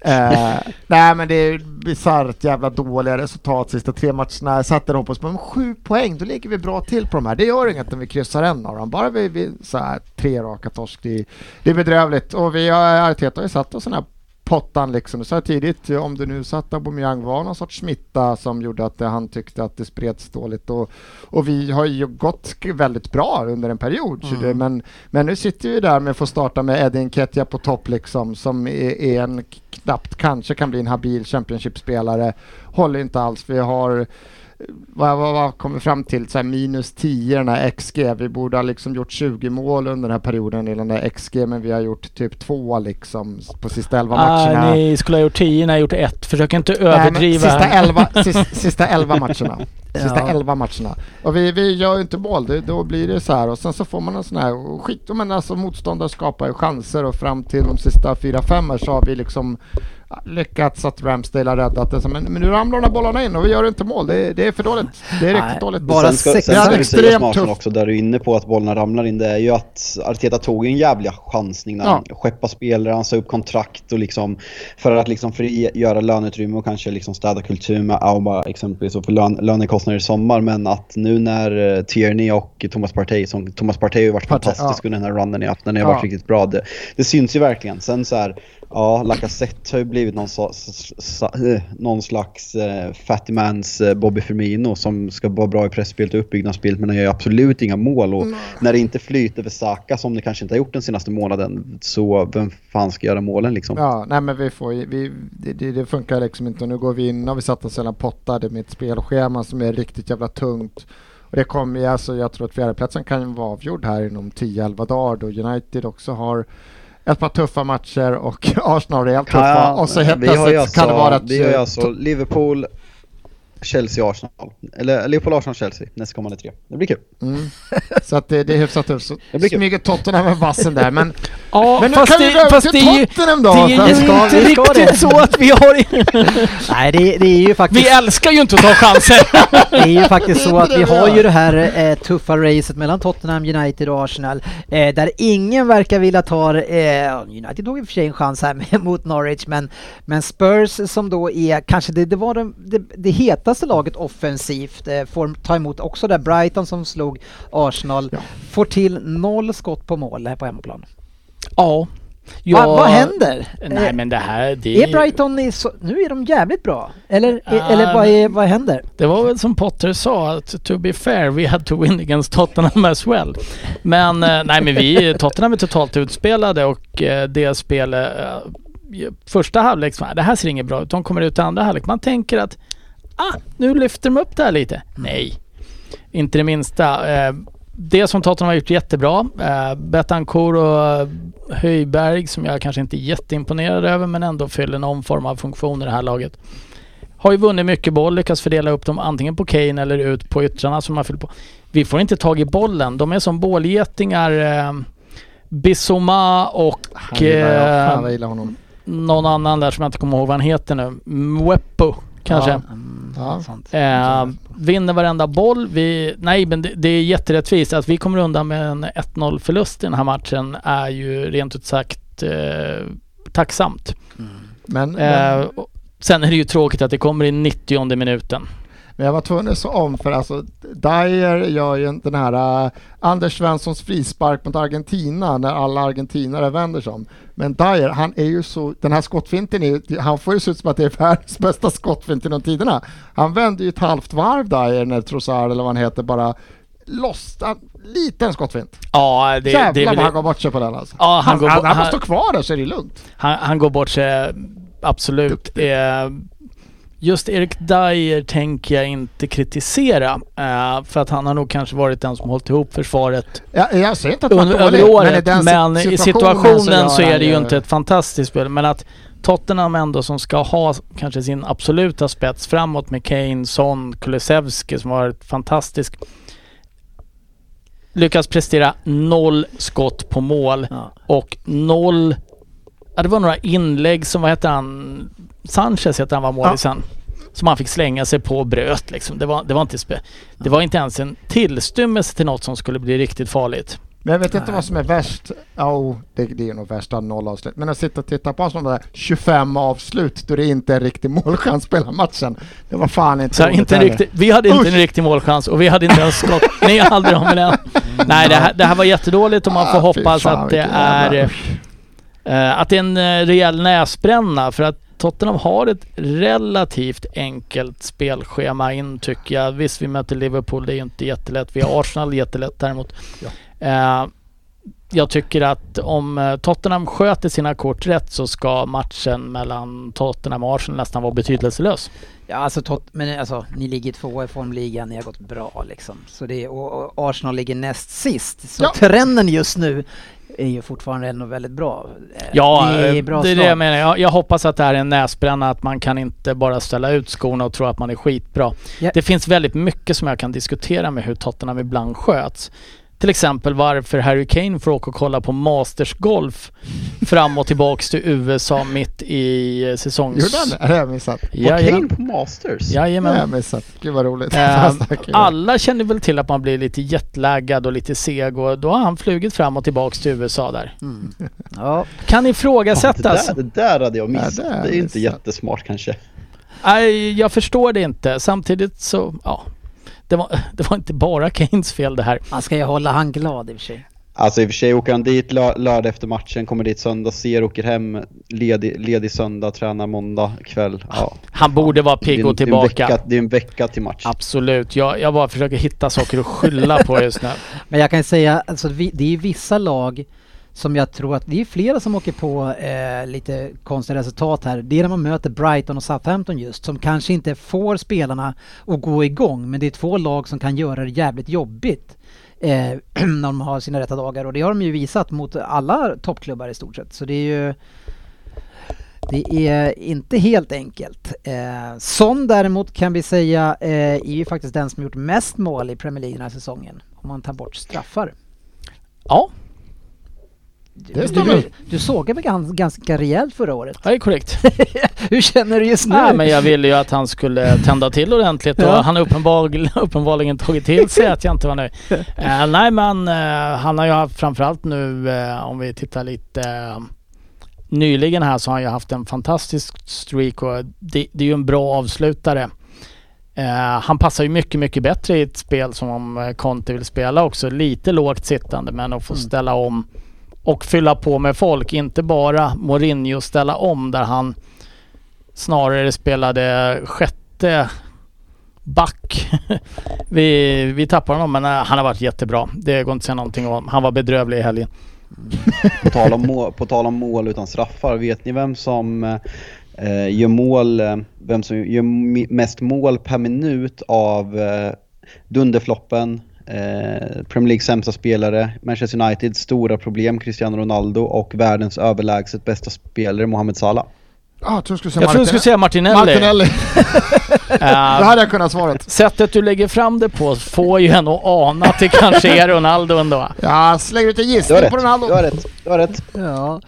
[LAUGHS] eh, nej, men det är bisarrt jävla dåliga resultat sista tre matcherna. Jag satte dem på oss, men sju poäng, då ligger vi bra till på de här. Det gör inget om vi kryssar en av dem. Bara vi, vi så här, tre raka torsk, det, är- det är bedrövligt. Och vi har, Arteta har ju satt oss den här pottan liksom. Du sa tidigt, om det nu satt Aubameyang var någon sorts smitta som gjorde att det, han tyckte att det spreds dåligt och, och vi har ju gått väldigt bra under en period. så det- Men, men nu sitter vi där med att få starta med Eddie Nketiah på topp liksom som är, är en knappt kanske kan bli en habil Championship-spelare. Håller inte alls. Vi har vad, vad, vad kommer fram till? Så här minus 10 den här XG. Vi borde ha liksom gjort 20 mål under den här perioden i den där XG men vi har gjort typ två liksom på sista 11 matcherna. Ah, ni skulle ha gjort 10, ni har gjort ett. Försök inte Nej, överdriva. sista, här. [LAUGHS] 11, sista, sista 11 matcherna. Sista Ja. 11 matcherna. Och vi, vi gör ju inte mål, det, då blir det så här och sen så får man en sån här skit. Men alltså motståndare skapar ju chanser och fram till de sista 4-5 här så har vi liksom lyckats att Ramsdale har räddat det. Så, Men, men nu ramlar de här bollarna in och vi gör inte mål. Det, det är för dåligt. Det är riktigt Nej, dåligt. bara Sen ska, sen Ja, ska det extremt tufft. också, där du är inne på att bollarna ramlar in, det är ju att Arteta tog en jävla chansning när han skeppade spelare, han sa upp kontrakt och liksom för att liksom frigöra löneutrymme och kanske liksom städa kultur med Auba exempelvis och för lön, lönekostnader i sommar. Men att nu när eh, Tierney och Thomas Partey, som Thomas Partey har ju varit Partey, fantastisk under den här runnen i haft, den har Ja. varit riktigt bra. Det, det syns ju verkligen. Sen så här, ja, Lacazette har ju blivit någon, så, s- s- eh, någon slags eh, fatty mans eh, Bobby Firmino som ska vara bra i pressspelet och uppbyggnadsspelet men han gör absolut inga mål. Och när det inte flyter för Saka som det kanske inte har gjort den senaste månaden så vem fan ska göra målen liksom? Ja, nej men vi får vi, det, det, funkar liksom inte och nu går vi in, har vi satt oss redan pottade med ett spelschema som är riktigt jävla tungt. Och det kommer alltså, jag tror att fjärdeplatsen kan vara avgjord här inom 10-11 dagar då United också har ett par tuffa matcher och [LAUGHS] Arsenal rejält tuffa. och så helt plötsligt alltså, kan det vara att... vi har ju alltså Liverpool, Chelsea, Arsenal. Eller Liverpool, Arsenal, Chelsea nästkommande tre. Det blir kul. Mm. [LAUGHS] Så att det, det är hyfsat tufft. Så Det blir kul. smyger Tottenham med vassen där men... [LAUGHS] Ja, Men nu fast kan vi det, gå över fast till det är ju, Tottenham då! det är ju ska- inte vi riktigt det. [LAUGHS] så att vi har... nej, det, det är ju faktiskt... vi älskar ju inte att ta chanser. Det är ju faktiskt så att vi vi har ju det här eh, tuffa racet mellan Tottenham, United och Arsenal. Eh, där ingen verkar vilja ta, eh, United tog i och för sig en chans här mot Norwich, men, men Spurs som då är kanske det, det var det, det, det hetaste laget offensivt, eh, får ta emot också där Brighton som slog Arsenal, får till noll skott på mål här på hemmaplan. Ja. Va, vad händer? Nej Eh, men det här... Det, är Brighton i så, nu är de jävligt bra? Eller, Ja, eller vad, är, vad händer? Det var väl som Potter sa, att to be fair, we had to win against Tottenham as well. Men eh, nej men vi, Tottenham är totalt utspelade och eh, det spelet, eh, första halvlek, så, "Ah, det här ser inget bra ut. De kommer ut i andra halvlek. Man tänker att, ah, nu lyfter de upp det här lite. Nej, inte det minsta. Eh, det som Tottenham har gjort jättebra, eh, Betancourt och Höjberg som jag kanske inte är jätteimponerad över men ändå fyller någon form av funktion i det här laget. Har ju vunnit mycket boll, lyckats fördela upp dem antingen på Kane eller ut på yttrarna som man fyller på. Vi får inte tag i bollen. De är som bålgetingar. Eh, Bissoma och Han gillar jag. eh, Fan, jag gillar honom. någon annan där som jag inte kommer ihåg vad han heter nu. Mweppo kanske. Ja. Mm, Ja. sånt. Eh, vinner varenda boll. Vi, nej, men det, det är jätterättvist. Att vi kommer undan med en 1-0 förlust i den här matchen är ju rent ut sagt eh, tacksamt. Men, Eh, men, sen är det ju tråkigt att det kommer i 90 minuten. Men jag var tvungen att så om för alltså Dyer gör ju den här uh, Anders Svenssons frispark mot Argentina när alla argentinare vänder sig om. Men Dyer, han är ju så, den här skottfinten är han får ju se ut som att det är [LAUGHS] världens bästa skottfint genom tiderna. Han vände ju ett halvt varv Dyer när Trossard eller vad han heter bara loss, en liten skottfint. Ja, det, Jävlar det vad han går bort sig på den alltså. Ja, han han, går han, han, han- står kvar där så är det lugnt. han, han går bort sig absolut. Eh, just Erik Dyer tänker jag inte kritisera. Eh, för att han har nog kanske varit den som hållit ihop försvaret Jag, jag säger inte att under, över året. i den Men, si- i situationen så är det ju inte ett fantastiskt spel. Men att Tottenham ändå som ska ha kanske sin absoluta spets framåt med Kane, Son, Kulusevski som har varit fantastisk. Lyckas prestera noll skott på mål Ja. och noll... Ja, det var några inlägg som, vad heter han? Sanchez heter han var målisen. Som han fick slänga sig på och bröt liksom. Det var, det var inte spe, Det var inte ens en tillstymmelse till något som skulle bli riktigt farligt. Men jag vet inte Nej. vad som är värst. Oh, det, det är nog värst att noll avslut. Men att sitta och titta på sådana där 25 avslut då det inte är en riktig målchans spela matchen. Det var fan inte Så inte riktig, vi hade inte Usch! en riktig målchans och vi hade inte ens skott. [LAUGHS] Ni hade dem med den. Nej, det här, det här var jättedåligt och man får Ah, hoppas fan, att det är jävla- att det är en eh, rejäl näsbränna för att Tottenham har ett relativt enkelt spelschema in tycker jag. Visst, vi möter Liverpool, det är ju inte jättelätt. Vi har Arsenal jättelätt däremot. Eh, jag tycker att om eh, Tottenham sköter sina kort rätt så ska matchen mellan Tottenham och Arsenal nästan vara betydelselös. Ja, alltså, tot, men alltså, ni ligger tvåa i formligan, ni har gått bra liksom. Så det, och, och Arsenal ligger näst sist. Så Ja. trenden just nu är ju fortfarande ändå väldigt bra. Ja, det är bra det är det jag menar. Jag, jag hoppas att det här är en näsbränna, att man kan inte bara ställa ut skorna och tro att man är skitbra. Ja. Det finns väldigt mycket som jag kan diskutera med hur Tottenham ibland sköts. Till exempel varför Harry Kane får åka och kolla på Masters Golf fram och tillbaks till USA mitt i eh, säsongs... Gjorde han det? Det har jag missat. Var Jajamän. Kane på Masters? Det har Jajamän. jag missat. Gud vad roligt. [LAUGHS] Stackare. alla känner väl till att man blir lite jetlaggad och lite seg och då har han flugit fram och tillbaks till USA där. Mm. Ja, Kan det, ifrågasättas. där, det där hade jag missat. Ja, det det är inte missat. jättesmart kanske. Nej, jag förstår det inte. Samtidigt så, ja. Det var, [LAUGHS] det var inte bara Kanes fel det här. man ska ju hålla han glad i och för sig. Alltså i och för sig åker han dit lö- lördag efter matchen, kommer dit söndag, ser, åker hem, ledig, ledig söndag, tränar måndag kväll. Ja. Han borde vara pigg och en- det är en tillbaka. vecka- Det är en vecka till match. Absolut. Jag, jag bara försöker hitta saker att skylla på just nu. [LAUGHS] Men jag kan säga, alltså vi, det är ju vissa lag som jag tror att, det är flera som åker på eh, lite konstiga resultat här. Det är när man möter Brighton och Southampton just, som kanske inte får spelarna att gå igång, men det är två lag som kan göra det jävligt jobbigt eh, [CLEARS THROAT] när de har sina rätta dagar och det har de ju visat mot alla toppklubbar i stort sett. Så det är ju det är inte helt enkelt. Eh, Son däremot kan vi säga eh, är ju faktiskt den som gjort mest mål i Premier League den här säsongen. Om man tar bort straffar. Ja, det Du, stämmer. du, du sågade mig gans, ganska rejält förra året. det är korrekt. [LAUGHS] Hur känner du just nu? Nej, men jag ville ju att han skulle tända till ordentligt och Ja. han har uppenbar, uppenbarligen tagit till sig att jag inte var nöjd. [LAUGHS] Eh, nej, men eh, han har ju haft framförallt nu, eh, om vi tittar lite nyligen här så har han ju haft en fantastisk streak och det, det är ju en bra avslutare. Han passar ju mycket, mycket bättre i ett spel som om Conte vill spela också. Lite lågt sittande men att få Mm. ställa om och fylla på med folk. Inte bara Mourinho ställa om där han snarare spelade sjätte back. [LAUGHS] vi, vi tappar honom men eh, han har varit jättebra. Det går inte att säga någonting om. Han var bedrövlig i helgen. Mm. På tal, om mål, på tal om mål utan straffar, vet ni vem som eh, gör mål, eh, vem som gör mest mål per minut av eh, dunderfloppen, eh, Premier Leagues sämsta spelare, Manchester Uniteds stora problem Cristiano Ronaldo och världens överlägset bästa spelare Mohamed Salah? Ah, jag tror du skulle säga Jag tror du skulle säga Martinelli. Martinelli. [LAUGHS] Då Eh, hade jag kunnat svaret. sättet du lägger fram det på får ju en att ana att det kanske är Ronaldo ändå. Jag slänger ut en gissning på Ronaldo. Du har rätt. Du har rätt. Ja.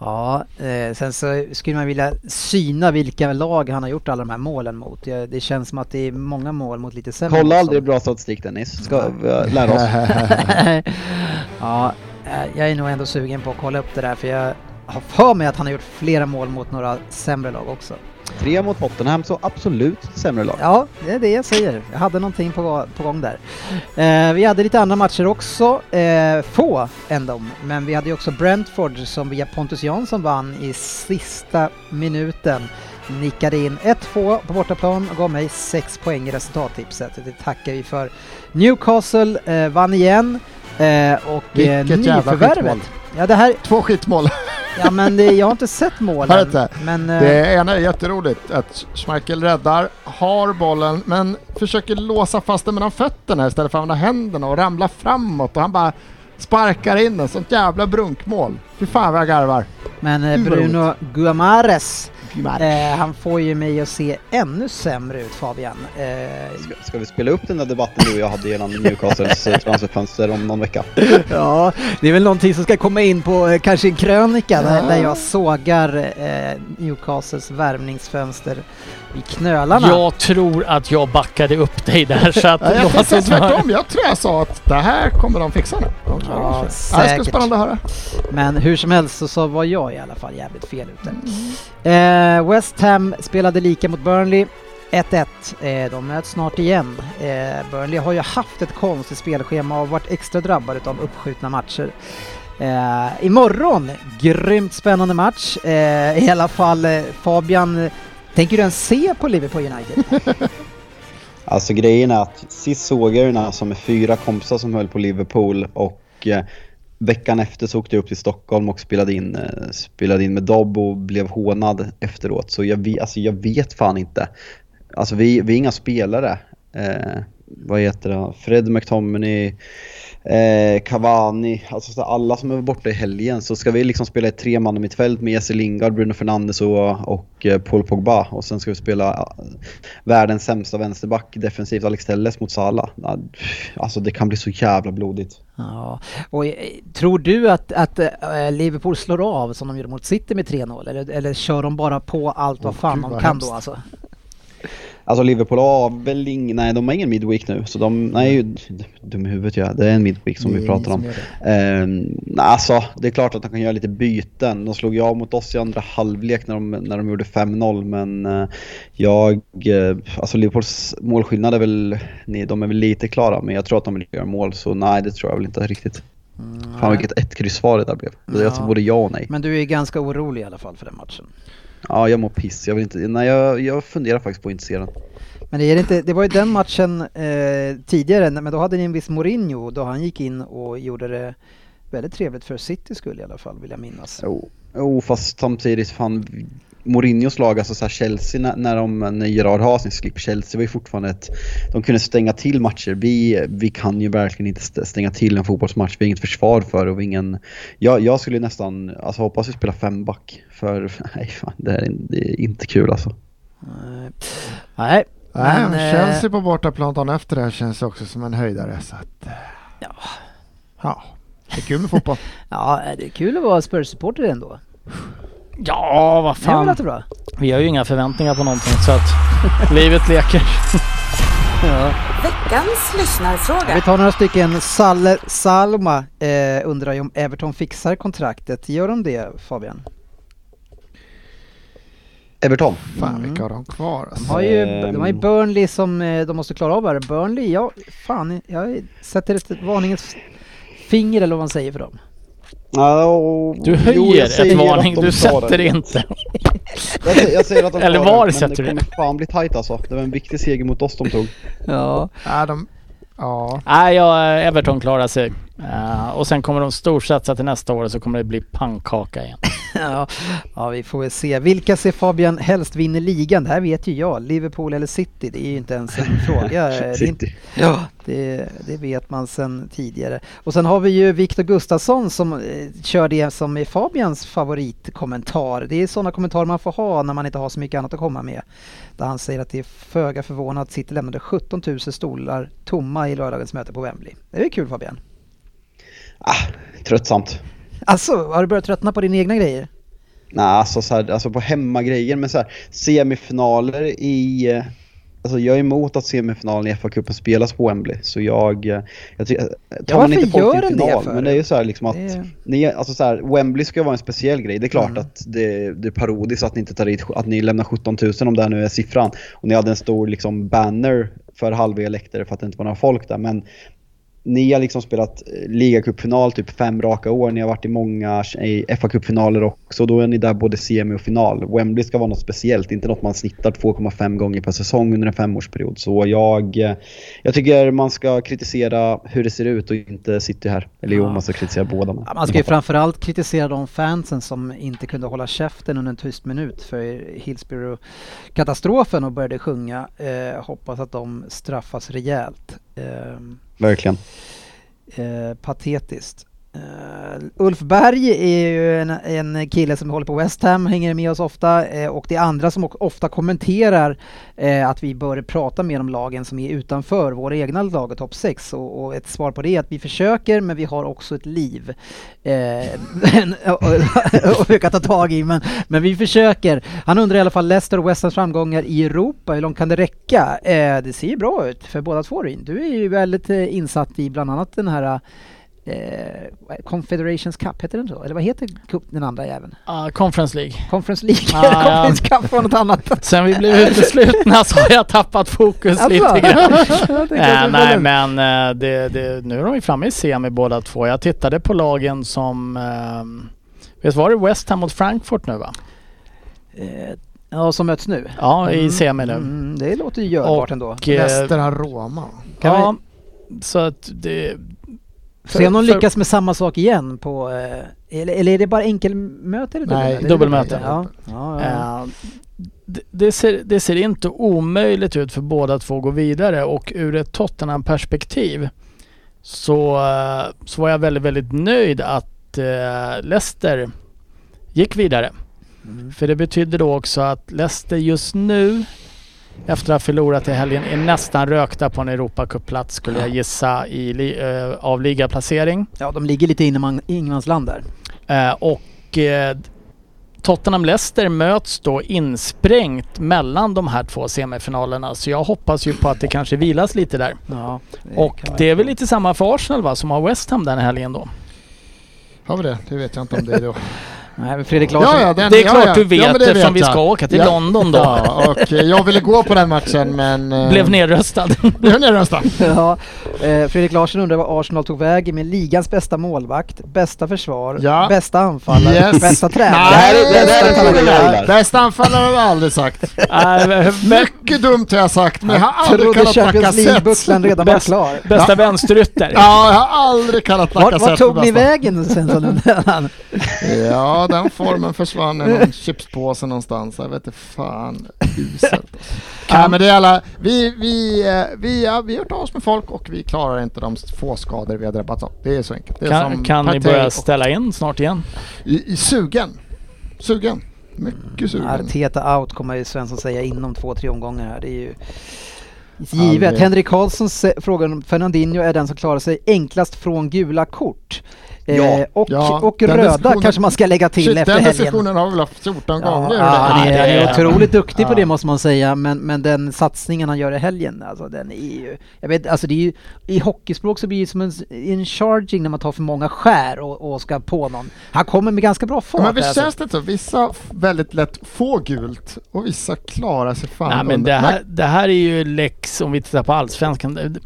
Ja, eh, sen så skulle man vilja syna vilka lag han har gjort alla de här målen mot. Ja, Det känns som att det är många mål mot lite sämre Kolla aldrig bra statistik Dennis. Ska vi lära oss. [LAUGHS] ja, eh, jag är nog ändå sugen på att kolla upp det där för jag har för mig att han har gjort flera mål mot några sämre lag också. Tre mot Tottenham, så absolut sämre lag. Ja, det är det jag säger. Jag hade någonting på, på gång där. Eh, vi hade lite andra matcher också, eh, få ändå, men vi hade ju också Brentford som via Pontus Jansson vann i sista minuten. Nickade in 1-2 på bortaplan och gav mig 6 poäng i resultattipset. Det tackar vi för. Newcastle eh, vann igen eh, och eh, Vilket nyförvärvet. Ja, det här, Två skitmål. ja men det, jag har inte sett Har målen. inte? Men, eh, Det ena är jätteroligt att Schmeichel räddar, har bollen men försöker låsa fast den mellan fötterna istället för att använda händerna och ramla framåt och han bara sparkar in den. Sånt jävla brunkmål. Fy fan vad jag garvar. men eh, Bruno Guamares Eh, han får ju mig att se ännu sämre ut Fabian. Eh, Ska, ska vi spela upp den där debatten du och jag hade gällande Newcastles eh, transferfönster om någon vecka? ja, det är väl någonting som ska komma in på eh, kanske en krönika där, där jag sågar eh, Newcastles värvningsfönster i knölarna. Jag tror att jag backade upp dig där så att [LAUGHS] Ja, jag höra. [LAUGHS] tvärtom. Jag tror jag sa att det här kommer de fixa nu. Ja. Ja, det ska säkert. spännande att höra. Men hur som helst så, var jag i alla fall jävligt fel ute. Eh, West Ham spelade lika mot Burnley. 1-1. Eh, de möts snart igen. Eh, Burnley har ju haft ett konstigt spelschema och varit extra drabbade av uppskjutna matcher. Eh, imorgon, grymt spännande match. Eh, I alla fall eh, Fabian, tänker du ens se på Liverpool United? [LAUGHS] Alltså grejen är att sist såg jag den här som är fyra kompisar som höll på Liverpool och eh, veckan efter så åkte jag upp till Stockholm och spelade in, eh, spelade in med Dobb och blev hånad efteråt. Så jag, vet- alltså, jag vet fan inte. Alltså vi, vi är inga spelare. Eh, vad heter det? Fred McTominay, eh, Cavani, alltså så alla som är borta i helgen. Så ska vi liksom spela ett tre man i mittfält med Jesse Lingard, Bruno Fernandes och, och eh, Paul Pogba. Och sen ska vi spela eh, världens sämsta vänsterback defensivt, Alex Telles mot Salah. Alltså det kan bli så jävla blodigt. Ja, och eh, tror du att, att Liverpool slår av som de gjorde mot City med 3-0 eller, eller kör de bara på allt vad Åh, fan gud, de vad kan hemskt. då alltså? Alltså Liverpool har väl ingen, nej de har ingen midweek nu. Så de, nej dum i huvudet ja, det är en midweek som vi pratar om. Ehm, nej, alltså det är klart att de kan göra lite byten. De slog ju av mot oss i andra halvlek när de, när de gjorde 5-0 men eh, jag, eh, alltså Liverpools målskillnad är väl, nej, de är väl lite klara men jag tror att de vill göra mål så nej det tror jag väl inte riktigt. Fan vilket ett kryss svar det där blev. Det Jag tror Ja. både ja och nej. Men du är ganska orolig i alla fall för den matchen. Ja jag mår piss, jag vill inte, nej jag, jag funderar faktiskt på att inte se den. Men det, är inte, det var ju den matchen eh, tidigare, men då hade ni en viss Mourinho då han gick in och gjorde det väldigt trevligt för City skull i alla fall vill jag minnas. Jo, jo fast samtidigt fan Mourinhos lag, alltså så här Chelsea när, när, de, när Gerard har sin slip, Chelsea var ju fortfarande ett, de kunde stänga till matcher. Vi, vi kan ju verkligen inte st- stänga till en fotbollsmatch, vi har inget försvar för och ingen, jag, jag skulle nästan, alltså hoppas vi spelar femback för [LAUGHS] nej fan det är, det är inte kul alltså. Nej, Nej, Nej, men, men eh, Chelsea på bortaplan dagen efter det här känns också som en höjdare. Så att, eh, Ja. ja, det är kul med fotboll. [LAUGHS] ja, det är kul att vara Spurs-supporter ändå. Ja, vad Det fan. väl bra? Vi har ju inga förväntningar på någonting så att [LAUGHS] livet leker. [LAUGHS] Ja. Veckans Vi lyssnarfråga. tar några stycken. Salle Salma eh, undrar ju om Everton fixar kontraktet. Gör de det Fabian? Everton. Fan Mm. vilka har de kvar De alltså. har ju, Ehm. de har ju Burnley som eh, de måste klara av här. Burnley, ja fan, jag sätter ett varningens finger eller vad man säger för dem. Och- Du jo, höjer säger ett varning, du sätter det inte. [LAUGHS] Jag säger, jag säger att de Eller var det, sätter du det kommer fan bli tight alltså. Det var en viktig seger mot oss de tog. Ja. Ja, de, ja. Nej, ja, Everton klarar sig. Eh, och sen kommer de storsatsa till nästa år så kommer det bli pannkaka igen. [LAUGHS] ja, ja, vi får väl se. Vilka ser Fabian helst vinner ligan? Det här vet ju jag. Liverpool eller City? Det är ju inte ens en [LAUGHS] fråga. Det City. Ja, det, det vet man sedan tidigare. Och sen har vi ju Viktor Gustafsson som eh, kör det som är Fabians favoritkommentar. Det är sådana kommentarer man får ha när man inte har så mycket annat att komma med. Där han säger att det är föga förvånat att City lämnade 17 000 stolar tomma i lördagens möte på Wembley. Det är kul Fabian. Ah, tröttsamt. Alltså, har du börjat tröttna på dina egna grejer? Nej, alltså, så här, alltså på hemmagrejer, men så här, semifinaler i... eh, Alltså jag är emot att semifinalen i FA-cupen spelas på Wembley, så jag... eh, jag tycker, tar man varför inte folk till det final, för? men det är ju så här liksom att... Det- Ni, alltså så här, Wembley ska vara en speciell grej. Det är klart Mm. att det, det är parodiskt att ni inte tar dit, att ni lämnar 17 000 om det här nu är siffran. Och ni hade en stor liksom banner för halva er läktare för att det inte var några folk där. Men ni har liksom spelat eh, ligacupfinal typ fem raka år. Ni har varit i många FA-cupfinaler också. Då är ni där både semi och final. Wembley ska vara något speciellt, inte något man snittar 2,5 gånger per säsong under en femårsperiod. Så jag, eh, jag tycker man ska kritisera hur det ser ut och inte City här. Eller jo, Ja. man ska kritisera båda. Men man ska ju framförallt kritisera de fansen som inte kunde hålla käften under en tyst minut för Hillsborough-katastrofen och började sjunga. Eh, hoppas att de straffas rejält. Eh, Verkligen. eh, patetiskt. Uh, Ulf Berg är ju en, en kille som håller på West Ham, hänger med oss ofta eh, och det är andra som ofta kommenterar eh, att vi bör prata mer om lagen som är utanför våra egna lag och topp 6 och, och ett svar på det är att vi försöker men vi har också ett liv eh, men- [LAUGHS] och, och, och kan ta tag i men, men vi försöker. Han undrar i alla fall Leicester och West Hams framgångar i Europa, hur långt kan det räcka? Eh, det ser ju bra ut för båda två Ryn. Du är ju väldigt eh, insatt i bland annat den här eh, Confederations Cup, heter den så? Eller vad heter cup, den andra jäveln? Ah, Conference League. Conference League? Ah, [LAUGHS] ja. Conference Cup var något annat. Sen vi blev uteslutna så har jag tappat fokus Alltså. lite grann. Var nej men eh, det, det, nu är de ju framme i semi båda två. Jag tittade på lagen som... Eh, visst var det West Ham mot Frankfurt nu va? Eh, Ja, som möts nu. Ja, i Mm, semi nu. Mm, det låter ju görbart ändå. Har Roma. Kan ja, så att det... Se om de lyckas med samma sak igen på... eh, Eller, eller är det bara enkelmöte eller Nej, dubbelmöte? dubbelmöte. Ja, ja, ja. Eh, det, det, ser, det ser inte omöjligt ut för båda två att gå vidare och ur ett Tottenham-perspektiv så, eh, så var jag väldigt, väldigt nöjd att Leicester gick vidare. Mm. För det betyder då också att Leicester just nu efter att ha förlorat i helgen är nästan rökta på en Europacup-plats skulle jag gissa i li, eh, av ligaplacering. ja, de ligger lite inom ingenmansland där. Eh, och eh, Tottenham-Leicester möts då insprängt mellan de här två semifinalerna. Så jag hoppas ju på att det kanske vilas lite där. Ja, Och kan det är väl lite samma för Arsenal va, som har West Ham den helgen då? Har vi det? Det vet jag inte om det är då. [LAUGHS] Nej, Fredrik Larsson... Ja, ja, den, det är ja, klart ja. du vet ja, det eftersom vet vi ska åka till Ja. London då. Ja, och jag ville gå på den matchen men... [LAUGHS] eh, Blev nedröstad. [LAUGHS] Blev nedröstad. [LAUGHS] Ja, eh, Fredrik Larsson undrar vad Arsenal tog vägen med ligans bästa målvakt, bästa försvar, Ja. bästa anfallare, Yes. bästa tränare. Det här är- det bästa här är anfallare har jag aldrig sagt. Mycket dumt har jag sagt men jag har aldrig kallat Champions Lacazette. League-bucklan redan var Bäst- klar. bästa vänsterytter. Ja, jag har aldrig kallat Lacazette vart tog ni vägen sen? Ja, den formen försvann i någon chipspåse någonstans. Jag vet inte fan. Uselt. Nej, men det är alla, vi, vi, eh, vi, ja, vi har hört oss med folk och vi klarar inte de få skador vi har drabbats av. Det är så enkelt. Det är Kan, som kan ni börja och- ställa in snart igen? I, i sugen. Sugen. Mycket sugen. Arteta out kommer ju Svensson säga inom två, tre omgångar här. Det är ju givet. Aldrig. Henrik Karlsson frågar om Fernandinho är den som klarar sig enklast från gula kort. Eh, Ja. och, Ja, och den röda kanske man ska lägga till Shit, efter den helgen. diskussionen har vi väl haft 14 Ja, gånger. ja, han är, är otroligt duktig på det måste man säga, men, men den satsningen han gör i helgen, alltså den är ju... Jag vet, alltså det är ju, I hockeyspråk så blir det som en, en charging när man tar för många skär och, och ska på någon. Han kommer med ganska bra fart. Men visst alltså. känns det så? Vissa väldigt lätt får gult och vissa klarar sig fan Nej men det här, det här är ju lex om vi tittar på allsvenskan.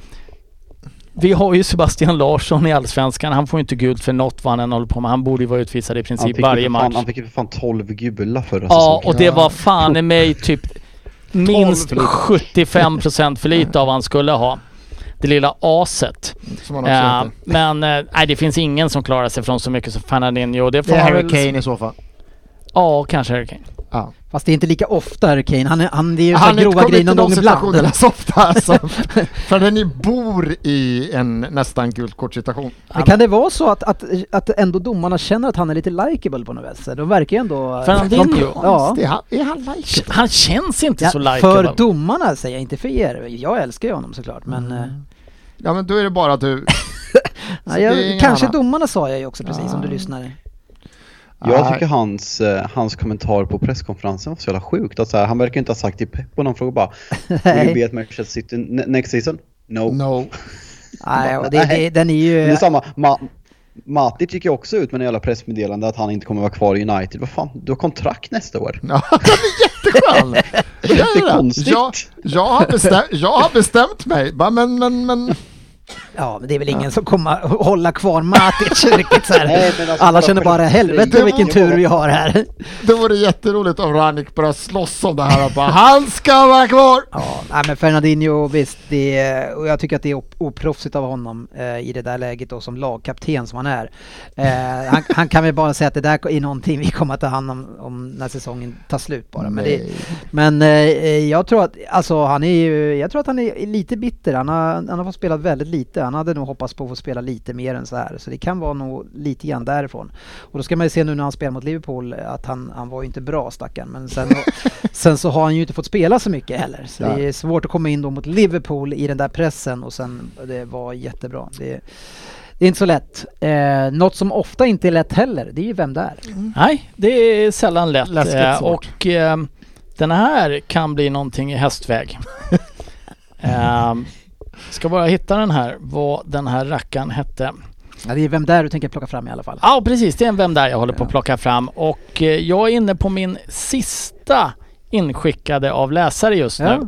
Vi har ju Sebastian Larsson i allsvenskan. Han får ju inte gult för något vad han än håller på med. Han borde ju vara utvisad i Han princip varje fan, match. han fick ju för fan 12 gula förra Ja, säsongen. och det var fan i [LAUGHS] mig typ minst 12 för lite. 75% för lite av vad han skulle ha. Det lilla aset. Som man också heter. men eh, nej, det finns ingen som klarar sig från så mycket som Fernandinho. Det Det får är man Harry väl... Kane i så fall. Ja, kanske Harry Kane. Ja. Fast det är inte lika ofta Harry Kane. Han, är, han det är ju Han grova kommer grejer inte någon gång ibland. situationerna så ofta alltså. [LAUGHS] För ni bor i en nästan gult kort-situation. Men kan det vara så att, att, att ändå domarna känner att han är lite likeable på något vis? De verkar ju ändå... Fernandinho? Ja. Är han- är han like? Han känns inte Ja, så för likeable. domarna säger jag, inte för er. Jag älskar ju honom såklart men... eh, Ja men då är det bara att du... [LAUGHS] Ja, jag, kanske annan. domarna sa jag ju också precis om du Ja. lyssnade. Jag Nej. tycker hans, eh, hans kommentar på presskonferensen var så jävla sjukt. Att så här, han verkar inte ha sagt till Pep och någon fråga bara Will you be at Manchester City ne- next season? No. No. [LAUGHS] nej och det, det, den är ju... Men det är samma, Ma Matic gick ju också ut med en jävla pressmeddelande att han inte kommer vara kvar i United. Vad fan, du har kontrakt nästa år. Ja, [LAUGHS] han är jätteskön! [LAUGHS] Jättekonstigt. Jag, jag, har bestämt, jag har bestämt mig. Bara, men, men, men. Ja, men det är väl ingen som kommer att hålla kvar Matic riktigt så. [LAUGHS] Nej, alltså Alla bara känner bara helvete vilken tur vi har här. Det vore jätteroligt om Ranik började slåss om det här och bara han ska vara kvar! Ja, men Fernandinho visst, det och jag tycker att det är op- oproffsigt av honom eh, i det där läget då som lagkapten som han är. Eh, han, han kan väl bara säga att det där är någonting vi kommer att ta hand om, om när säsongen tar slut bara. Men, det, men eh, jag tror att, alltså han är ju, jag tror att han är lite bitter. Han har, han har fått spela väldigt lite. Han hade nog hoppats på att få spela lite mer än så här. Så det kan vara nog lite grann därifrån. Och då ska man ju se nu när han spelar mot Liverpool att han, han var ju inte bra stackaren. Men sen, [LAUGHS] sen så har han ju inte fått spela så mycket heller. Så det är svårt att komma in då mot Liverpool i den där pressen och sen det var jättebra. Det, det är inte så lätt. Eh, något som ofta inte är lätt heller, det är ju vem det är. Nej, det är sällan lätt. Läskigt Eh, och eh, den här kan bli någonting i hästväg. [LAUGHS] eh, ska bara hitta den här, vad den här rackaren hette. Ja, det är vem det är du tänker plocka fram i alla fall. Ja precis, det är en Vem där jag håller på Ja. att plocka fram och eh, jag är inne på min sista inskickade av läsare just nu.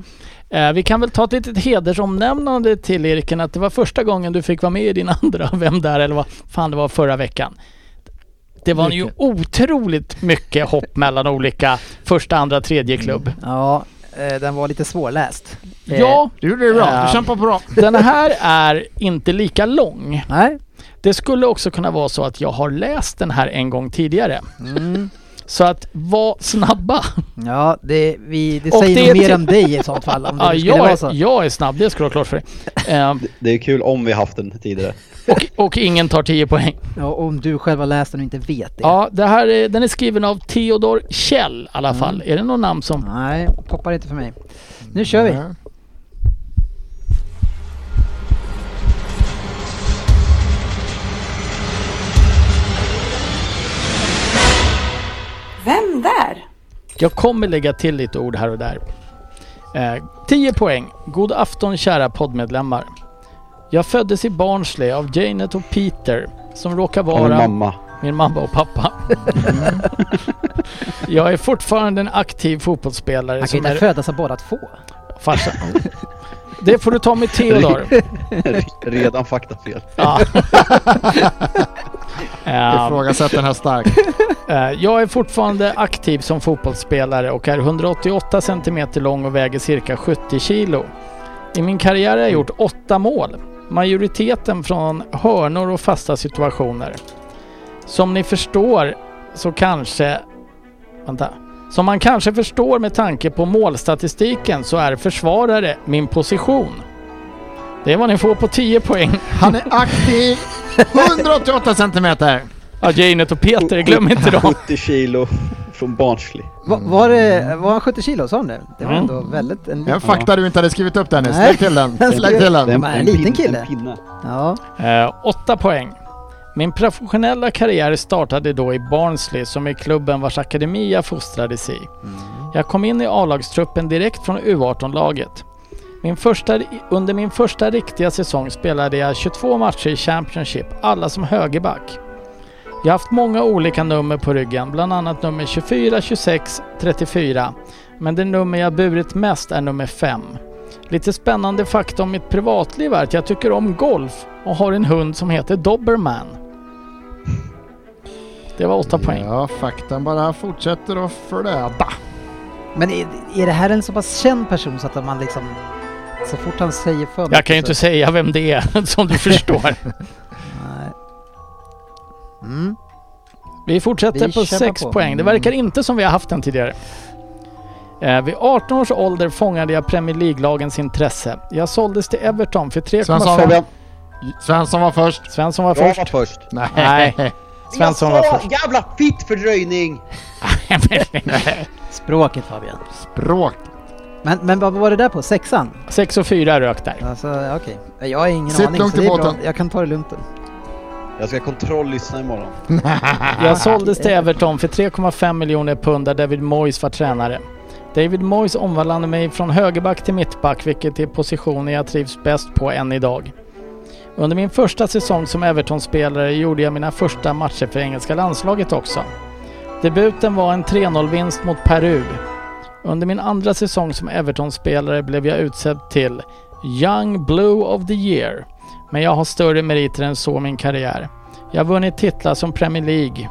Ja. Eh, vi kan väl ta ett litet hedersomnämnande till Eriken att det var första gången du fick vara med i din [LAUGHS] andra Vem där eller vad fan det var förra veckan. Det var ju Mycket. otroligt mycket hopp mellan olika första, andra, tredje klubb. Ja, eh, den var lite svårläst. Eh, Ja, Du gjorde det bra, du kämpar bra. [LAUGHS] den här är inte lika lång. Nej. Det skulle också kunna vara så att jag har läst den här en gång tidigare. Mm. Så att var snabba. Ja, det, vi, det säger det nog mer om dig i sånt fall. Om det [LAUGHS] Ja, jag, vara så. är, jag är snabb, det ska du ha klart för dig. [LAUGHS] Ehm, Det är kul om vi haft den tidigare. Och, och ingen tar 10 poäng. Ja, om du själv har läst den och inte vet det. Ja, det här är, den är skriven av Theodor Kjell i alla fall. Är det någon namn som... Nej, poppar inte för mig. Nu kör vi. Vem där? Jag kommer lägga till lite ord här och där. Eh, 10 poäng. God afton kära poddmedlemmar. Jag föddes i Barnsley av Janet och Peter som råkar Och min vara mamma. min mamma och pappa. jag är fortfarande en aktiv fotbollsspelare Han kan inte är födas av båda två. farsa. [LAUGHS] Det får du ta med Theodor. [LAUGHS] Redan faktafel. [LAUGHS] Ja. Ifrågasätter den här starkt. Eh, Jag är fortfarande aktiv som fotbollsspelare och är 188 cm lång och väger cirka 70 kilo. I min karriär har jag gjort åtta mål. Majoriteten från hörnor och fasta situationer. Som ni förstår så kanske... Vänta. Som man kanske förstår med tanke på målstatistiken så är försvarare min position. Det är vad ni får på 10 poäng. Han är aktiv [LAUGHS] 188 centimeter. Ja, Janet och Peter, glöm inte dem. 70 kilo från Barnsley. Va, var, det, var han 70 kilo, sa han det? Det var Mm. ändå väldigt... En, En fakta du inte hade skrivit upp Dennis. Lägg till den. [LAUGHS] Lägg till Det är den. En liten kille. En pinne. ja. Eh, åtta poäng. Min professionella karriär startade då i Barnsley som är klubben vars akademi jag fostrades i. Jag kom in i A-lagstruppen direkt från U18-laget. Min första, under min första riktiga säsong spelade jag 22 matcher i Championship, alla som högerback. Jag har haft många olika nummer på ryggen, bland annat nummer 24, 26, 34. Men det nummer jag burit mest är nummer 5. Lite spännande fakta om mitt privatliv är att jag tycker om golf och har en hund som heter Doberman. Det var åtta poäng. Ja, faktan bara fortsätter att flöda. Men är, är det här en så pass känd person så att man liksom... Så fort han säger för Jag kan ju så- inte säga vem det är [LAUGHS] som du förstår. [LAUGHS] Mm. Vi fortsätter Vi på kämpar 6 på. poäng. Det verkar inte som vi har haft den tidigare. Eh, vid 18 års ålder fångade jag Premier League-lagens intresse. Jag såldes till Everton för Svensson, 3,5... Fabian, Svensson var först. Svensson var jag först. var först. [LAUGHS] Nej. Svensson var Jag först. jävla fittfördröjning! [LAUGHS] Språket Fabian. Språk. Men, men vad var det där på? Sexan? 6 och 4 rök där. Alltså okej. Jag har ingen Sitt aning lugnt så i båten. Jag kan ta det lugnt. då. Jag ska kontrolllyssna imorgon. [LAUGHS] Jag såldes till Everton för 3,5 miljoner pund där David Moyes var tränare. David Moyes omvandlade mig från högerback till mittback vilket är positionen jag trivs bäst på än idag. Under min första säsong som Everton-spelare gjorde jag mina första matcher för engelska landslaget också. Debuten var en 3-0-vinst mot Peru. Under min andra säsong som Everton-spelare blev jag utsedd till Young Blue of the Year. Men jag har större meriter än så i min karriär. Jag har vunnit titlar som Premier League.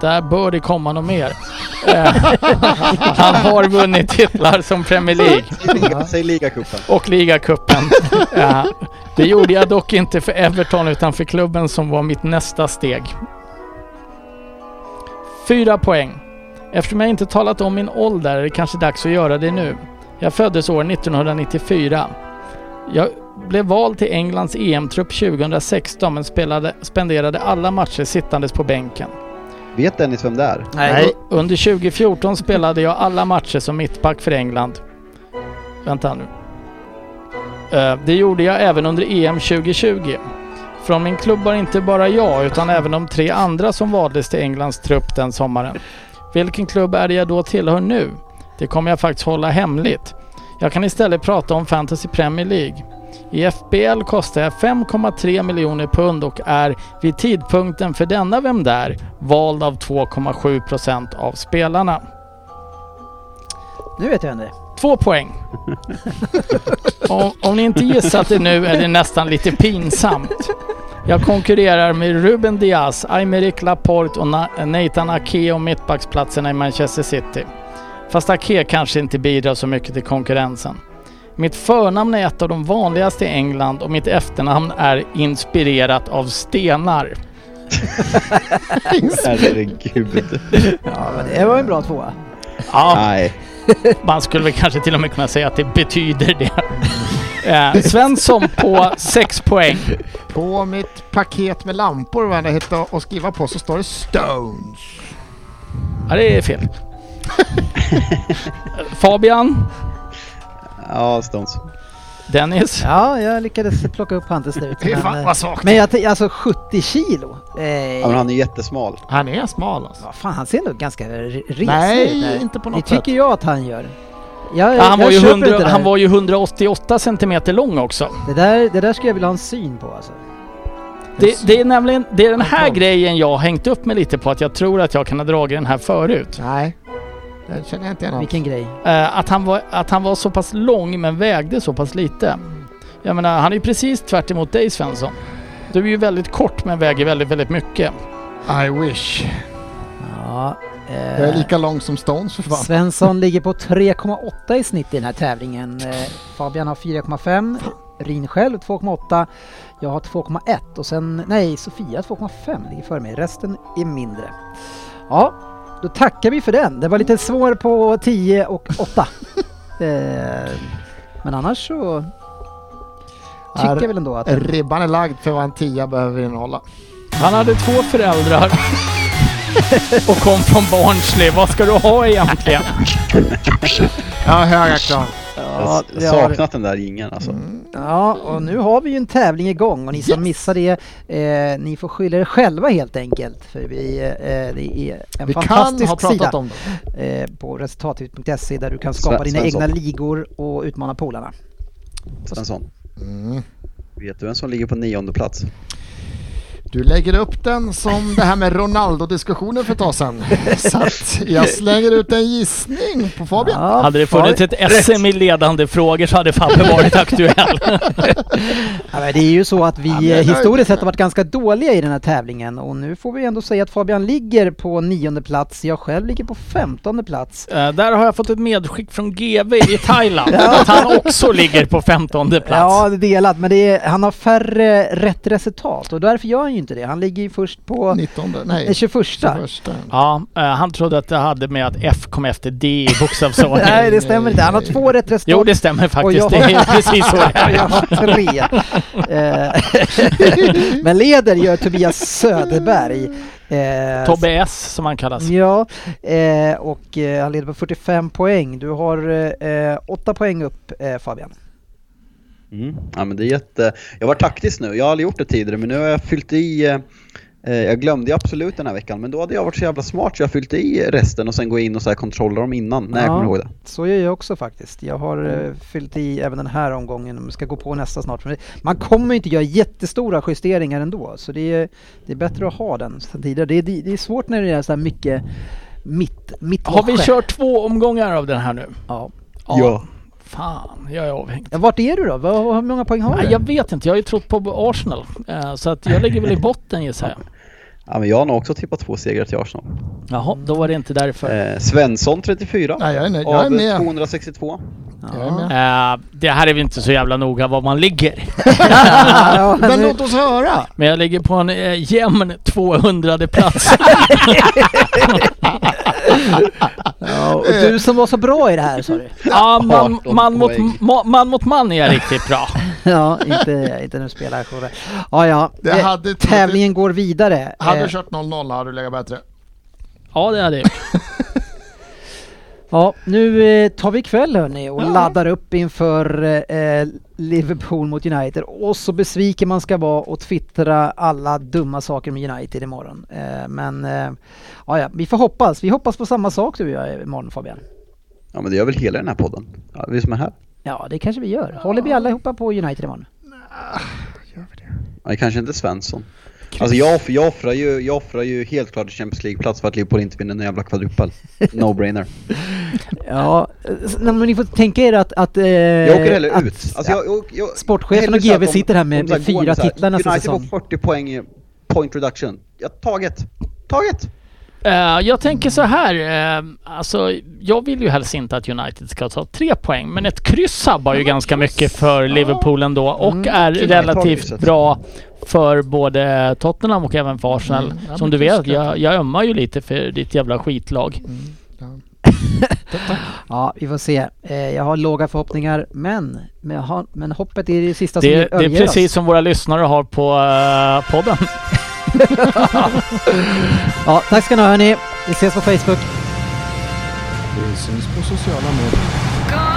Där bör det komma något mer. Eh, [LAUGHS] Han har vunnit titlar som Premier League Säg liga- Säg ligacupen. och ligacupen. Det gjorde jag dock inte för Everton utan för klubben som var mitt nästa steg. Fyra poäng. Eftersom jag inte talat om min ålder är det kanske dags att göra det nu. Jag föddes år 1994. Jag blev vald till Englands EM-trupp 2016 men spelade, spenderade alla matcher sittandes på bänken. Vet Dennis vem det är? Nej. Under 2014 spelade jag alla matcher som mittback för England. Vänta nu. Eh, Det gjorde jag även under EM 2020. Från min klubb var inte bara jag utan även de tre andra som valdes till Englands trupp den sommaren. Vilken klubb är det jag då tillhör nu? Det kommer jag faktiskt hålla hemligt. Jag kan istället prata om Fantasy Premier League. I FBL kostar jag 5,3 miljoner pund och är vid tidpunkten för denna Vem Där vald av 2,7 procent av spelarna. Nu vet jag vem det är. Två poäng. [LAUGHS] om, om ni inte gissat det nu är det nästan lite pinsamt. Jag konkurrerar med Ruben Diaz, Aymeric Laporte och Na- Nathan Ake om mittbacksplatserna i Manchester City. Fast Ake kanske inte bidrar så mycket till konkurrensen. Mitt förnamn är ett av de vanligaste i England och mitt efternamn är inspirerat av stenar. [LAUGHS] Herregud. Ja, men det var en bra tvåa. Ja, Nej. man skulle väl kanske till och med kunna säga att det betyder det. Eh, Svensson på 6 poäng. På mitt paket med lampor vad jag hittade och skriva på så står det Stones. Ja, det är fel. [LAUGHS] Fabian, Ja, Stones. Dennis. Ja, jag lyckades plocka upp han till slut. Fy Men, fan eh, vad svagt. men jag, alltså 70 kilo. Eh, Ja, men han är jättesmal. Han är smal alltså. Vad fan, han ser nog ganska resig Nej, ut där. inte på Det något tycker sätt. jag att han gör. Jag, Ja, han, jag var ju köper 100, inte det han var ju 188 centimeter lång också. Det där, det där skulle jag vilja ha en syn på alltså. Det, det är nämligen det är den här grejen jag har hängt upp mig lite på att jag tror att jag kan ha dragit den här förut. Nej, det känner jag inte igen. Vilken grej. Eh, att, han var, att han var så pass lång men vägde så pass lite. Jag menar, han är ju precis tvärt emot dig Svensson. Du är ju väldigt kort men väger väldigt, väldigt mycket. I wish. Ja, eh, Jag är lika lång som Stones för fan. Svensson ligger på 3,8 i snitt i den här tävlingen. Eh, Fabian har 4,5. Rin själv 2,8. Jag har 2,1 och sen, nej, Sofia 2,5 ligger före mig. Resten är mindre. Ja, då tackar vi för den. Det var lite svår på 10 och 8. [LAUGHS] eh, men annars så tycker jag väl ändå att... Ribban är lagd för vad en tia behöver innehålla. Han hade två föräldrar [LAUGHS] och kom från Barnsley. Vad ska du ha egentligen? Jag har höga krav. Jag Ja, har saknat den där ringen alltså. Ja, och nu har vi ju en tävling igång och ni som missar det, eh, ni får skylla er själva helt enkelt. För vi, eh, det är en Vi kan fantastisk ha pratat sida om det. eh, på resultatet.se där du kan skapa Sve- dina Svensson. egna ligor och utmana polarna. Svensson. Mm. Vet du vem som ligger på nionde plats? Du lägger upp den som det här med Ronaldo-diskussionen för ett tag sedan. Så att jag slänger ut en gissning på Fabian. Ja, Hade det funnits ett SM i ledande frågor så hade Fabbe varit aktuell. Ja, men det är ju så att vi Ja, historiskt sett har varit ganska dåliga i den här tävlingen och nu får vi ändå säga att Fabian ligger på nionde plats, jag själv ligger på femtonde plats. Eh, där har jag fått ett medskick från GV i Thailand. [LAUGHS] Att han också ligger på 15 plats. Ja, det är delat, men det är, han har färre rätt resultat och därför gör han ju inte det. Han ligger ju först på 19, eh, nej. 21. 21. Ja, eh, han trodde att det hade med att F kom efter D i bokstavsordning. [LAUGHS] Nej, det stämmer inte. Han har två rätt resultat. Jo, det stämmer Och jag faktiskt. Det har- är precis så [LAUGHS] jag har tre. Eh, [LAUGHS] Men leder gör Tobias Söderberg. Eh, Tobbe S som han kallas. Ja, eh, och eh, han leder på 45 poäng. Du har eh, 8 poäng upp eh, Fabian. Mm. Ja, men det är jätte... Jag var taktisk nu, jag har aldrig gjort det tidigare men nu har jag fyllt i eh, jag glömde ju absolut den här veckan men då hade jag varit så jävla smart så jag fyllt i resten och sen gå in och så här kontrollera dem innan när jag Ja. kommer ihåg det. Så gör jag också faktiskt. Jag har eh, fyllt i även den här omgången. Vi ska gå på nästa snart. Man kommer ju inte göra jättestora justeringar ändå. Så det är, det är bättre att ha den sen tidigare. Det är, det är svårt när det är så här mycket mitt, mitt Har vi kört två omgångar av den här nu? Ja. Ja. Fan, jag är avhängd. ja. Vart är du då? Vad, hur många poäng har Nej, du? jag vet inte, jag har ju trott på Arsenal. Eh, Så att jag ligger väl i botten gissar jag. Ja, men jag har nog också tippat två segrar till Arsenal. Jaha, då var det inte därför. Eh, Svensson 34 Nej, jag är, jag är av med. 262. Med. Eh, det här är väl inte så jävla noga var man ligger. [LAUGHS] ja, [LAUGHS] Men låt oss höra! Men jag ligger på en eh, jämn 200 plats. [LAUGHS] ja, och du som var så bra i det här sa du? ja, man, 18 man, mot, ma, man mot man är jag riktigt bra. Ja, inte, inte nu spelar jag. Ja, ja. Det Eh, hade- Tävlingen går vidare. Hade Eh, du kört 0-0 hade du legat bättre. Ja, det hade jag. Ja, nu eh, tar vi kväll hörni och Ja. laddar upp inför eh, Liverpool mot United. Och så besviken man ska vara och twittra alla dumma saker med United imorgon. Eh, men eh, ja, vi får hoppas. Vi hoppas på samma sak du och jag imorgon Fabian. Ja men det gör väl hela den här podden. Ja, vi som är här. Ja, det kanske vi gör. Håller vi allihopa på United imorgon? Nej, kanske inte Svensson. Alltså jag, off- jag, offrar ju, jag offrar ju helt klart Champions League-plats för att Liverpool inte vinner en jävla kvadrupel. No-brainer. [LAUGHS] Ja, men ni får tänka er att... att eh, Jag åker hellre att, ut. Alltså jag, jag, jag, Sportchefen och GV sitter här med- med fyra titlar nästa United säsong. får 40 poäng point reduction. Ja, taget. Taget! Eh, jag tänker så här, uh, alltså jag vill ju helst inte att United ska ta tre poäng, men ett kryss sabbar ju ganska mycket för Liverpool ändå och Mm. är relativt bra för både Tottenham och även för Arsenal. Mm. Ja, Som du vet, jag jag, ömmar ju lite för ditt jävla skitlag. [LAUGHS] Ja, vi får se. Eh, jag har låga förhoppningar, men, men, hoppet är det sista som Det, det överger är precis oss. som våra lyssnare har på podden. [LAUGHS] [LAUGHS] Ja, tack ska ni ha hörni. Vi ses på Facebook. Vi syns på sociala medier.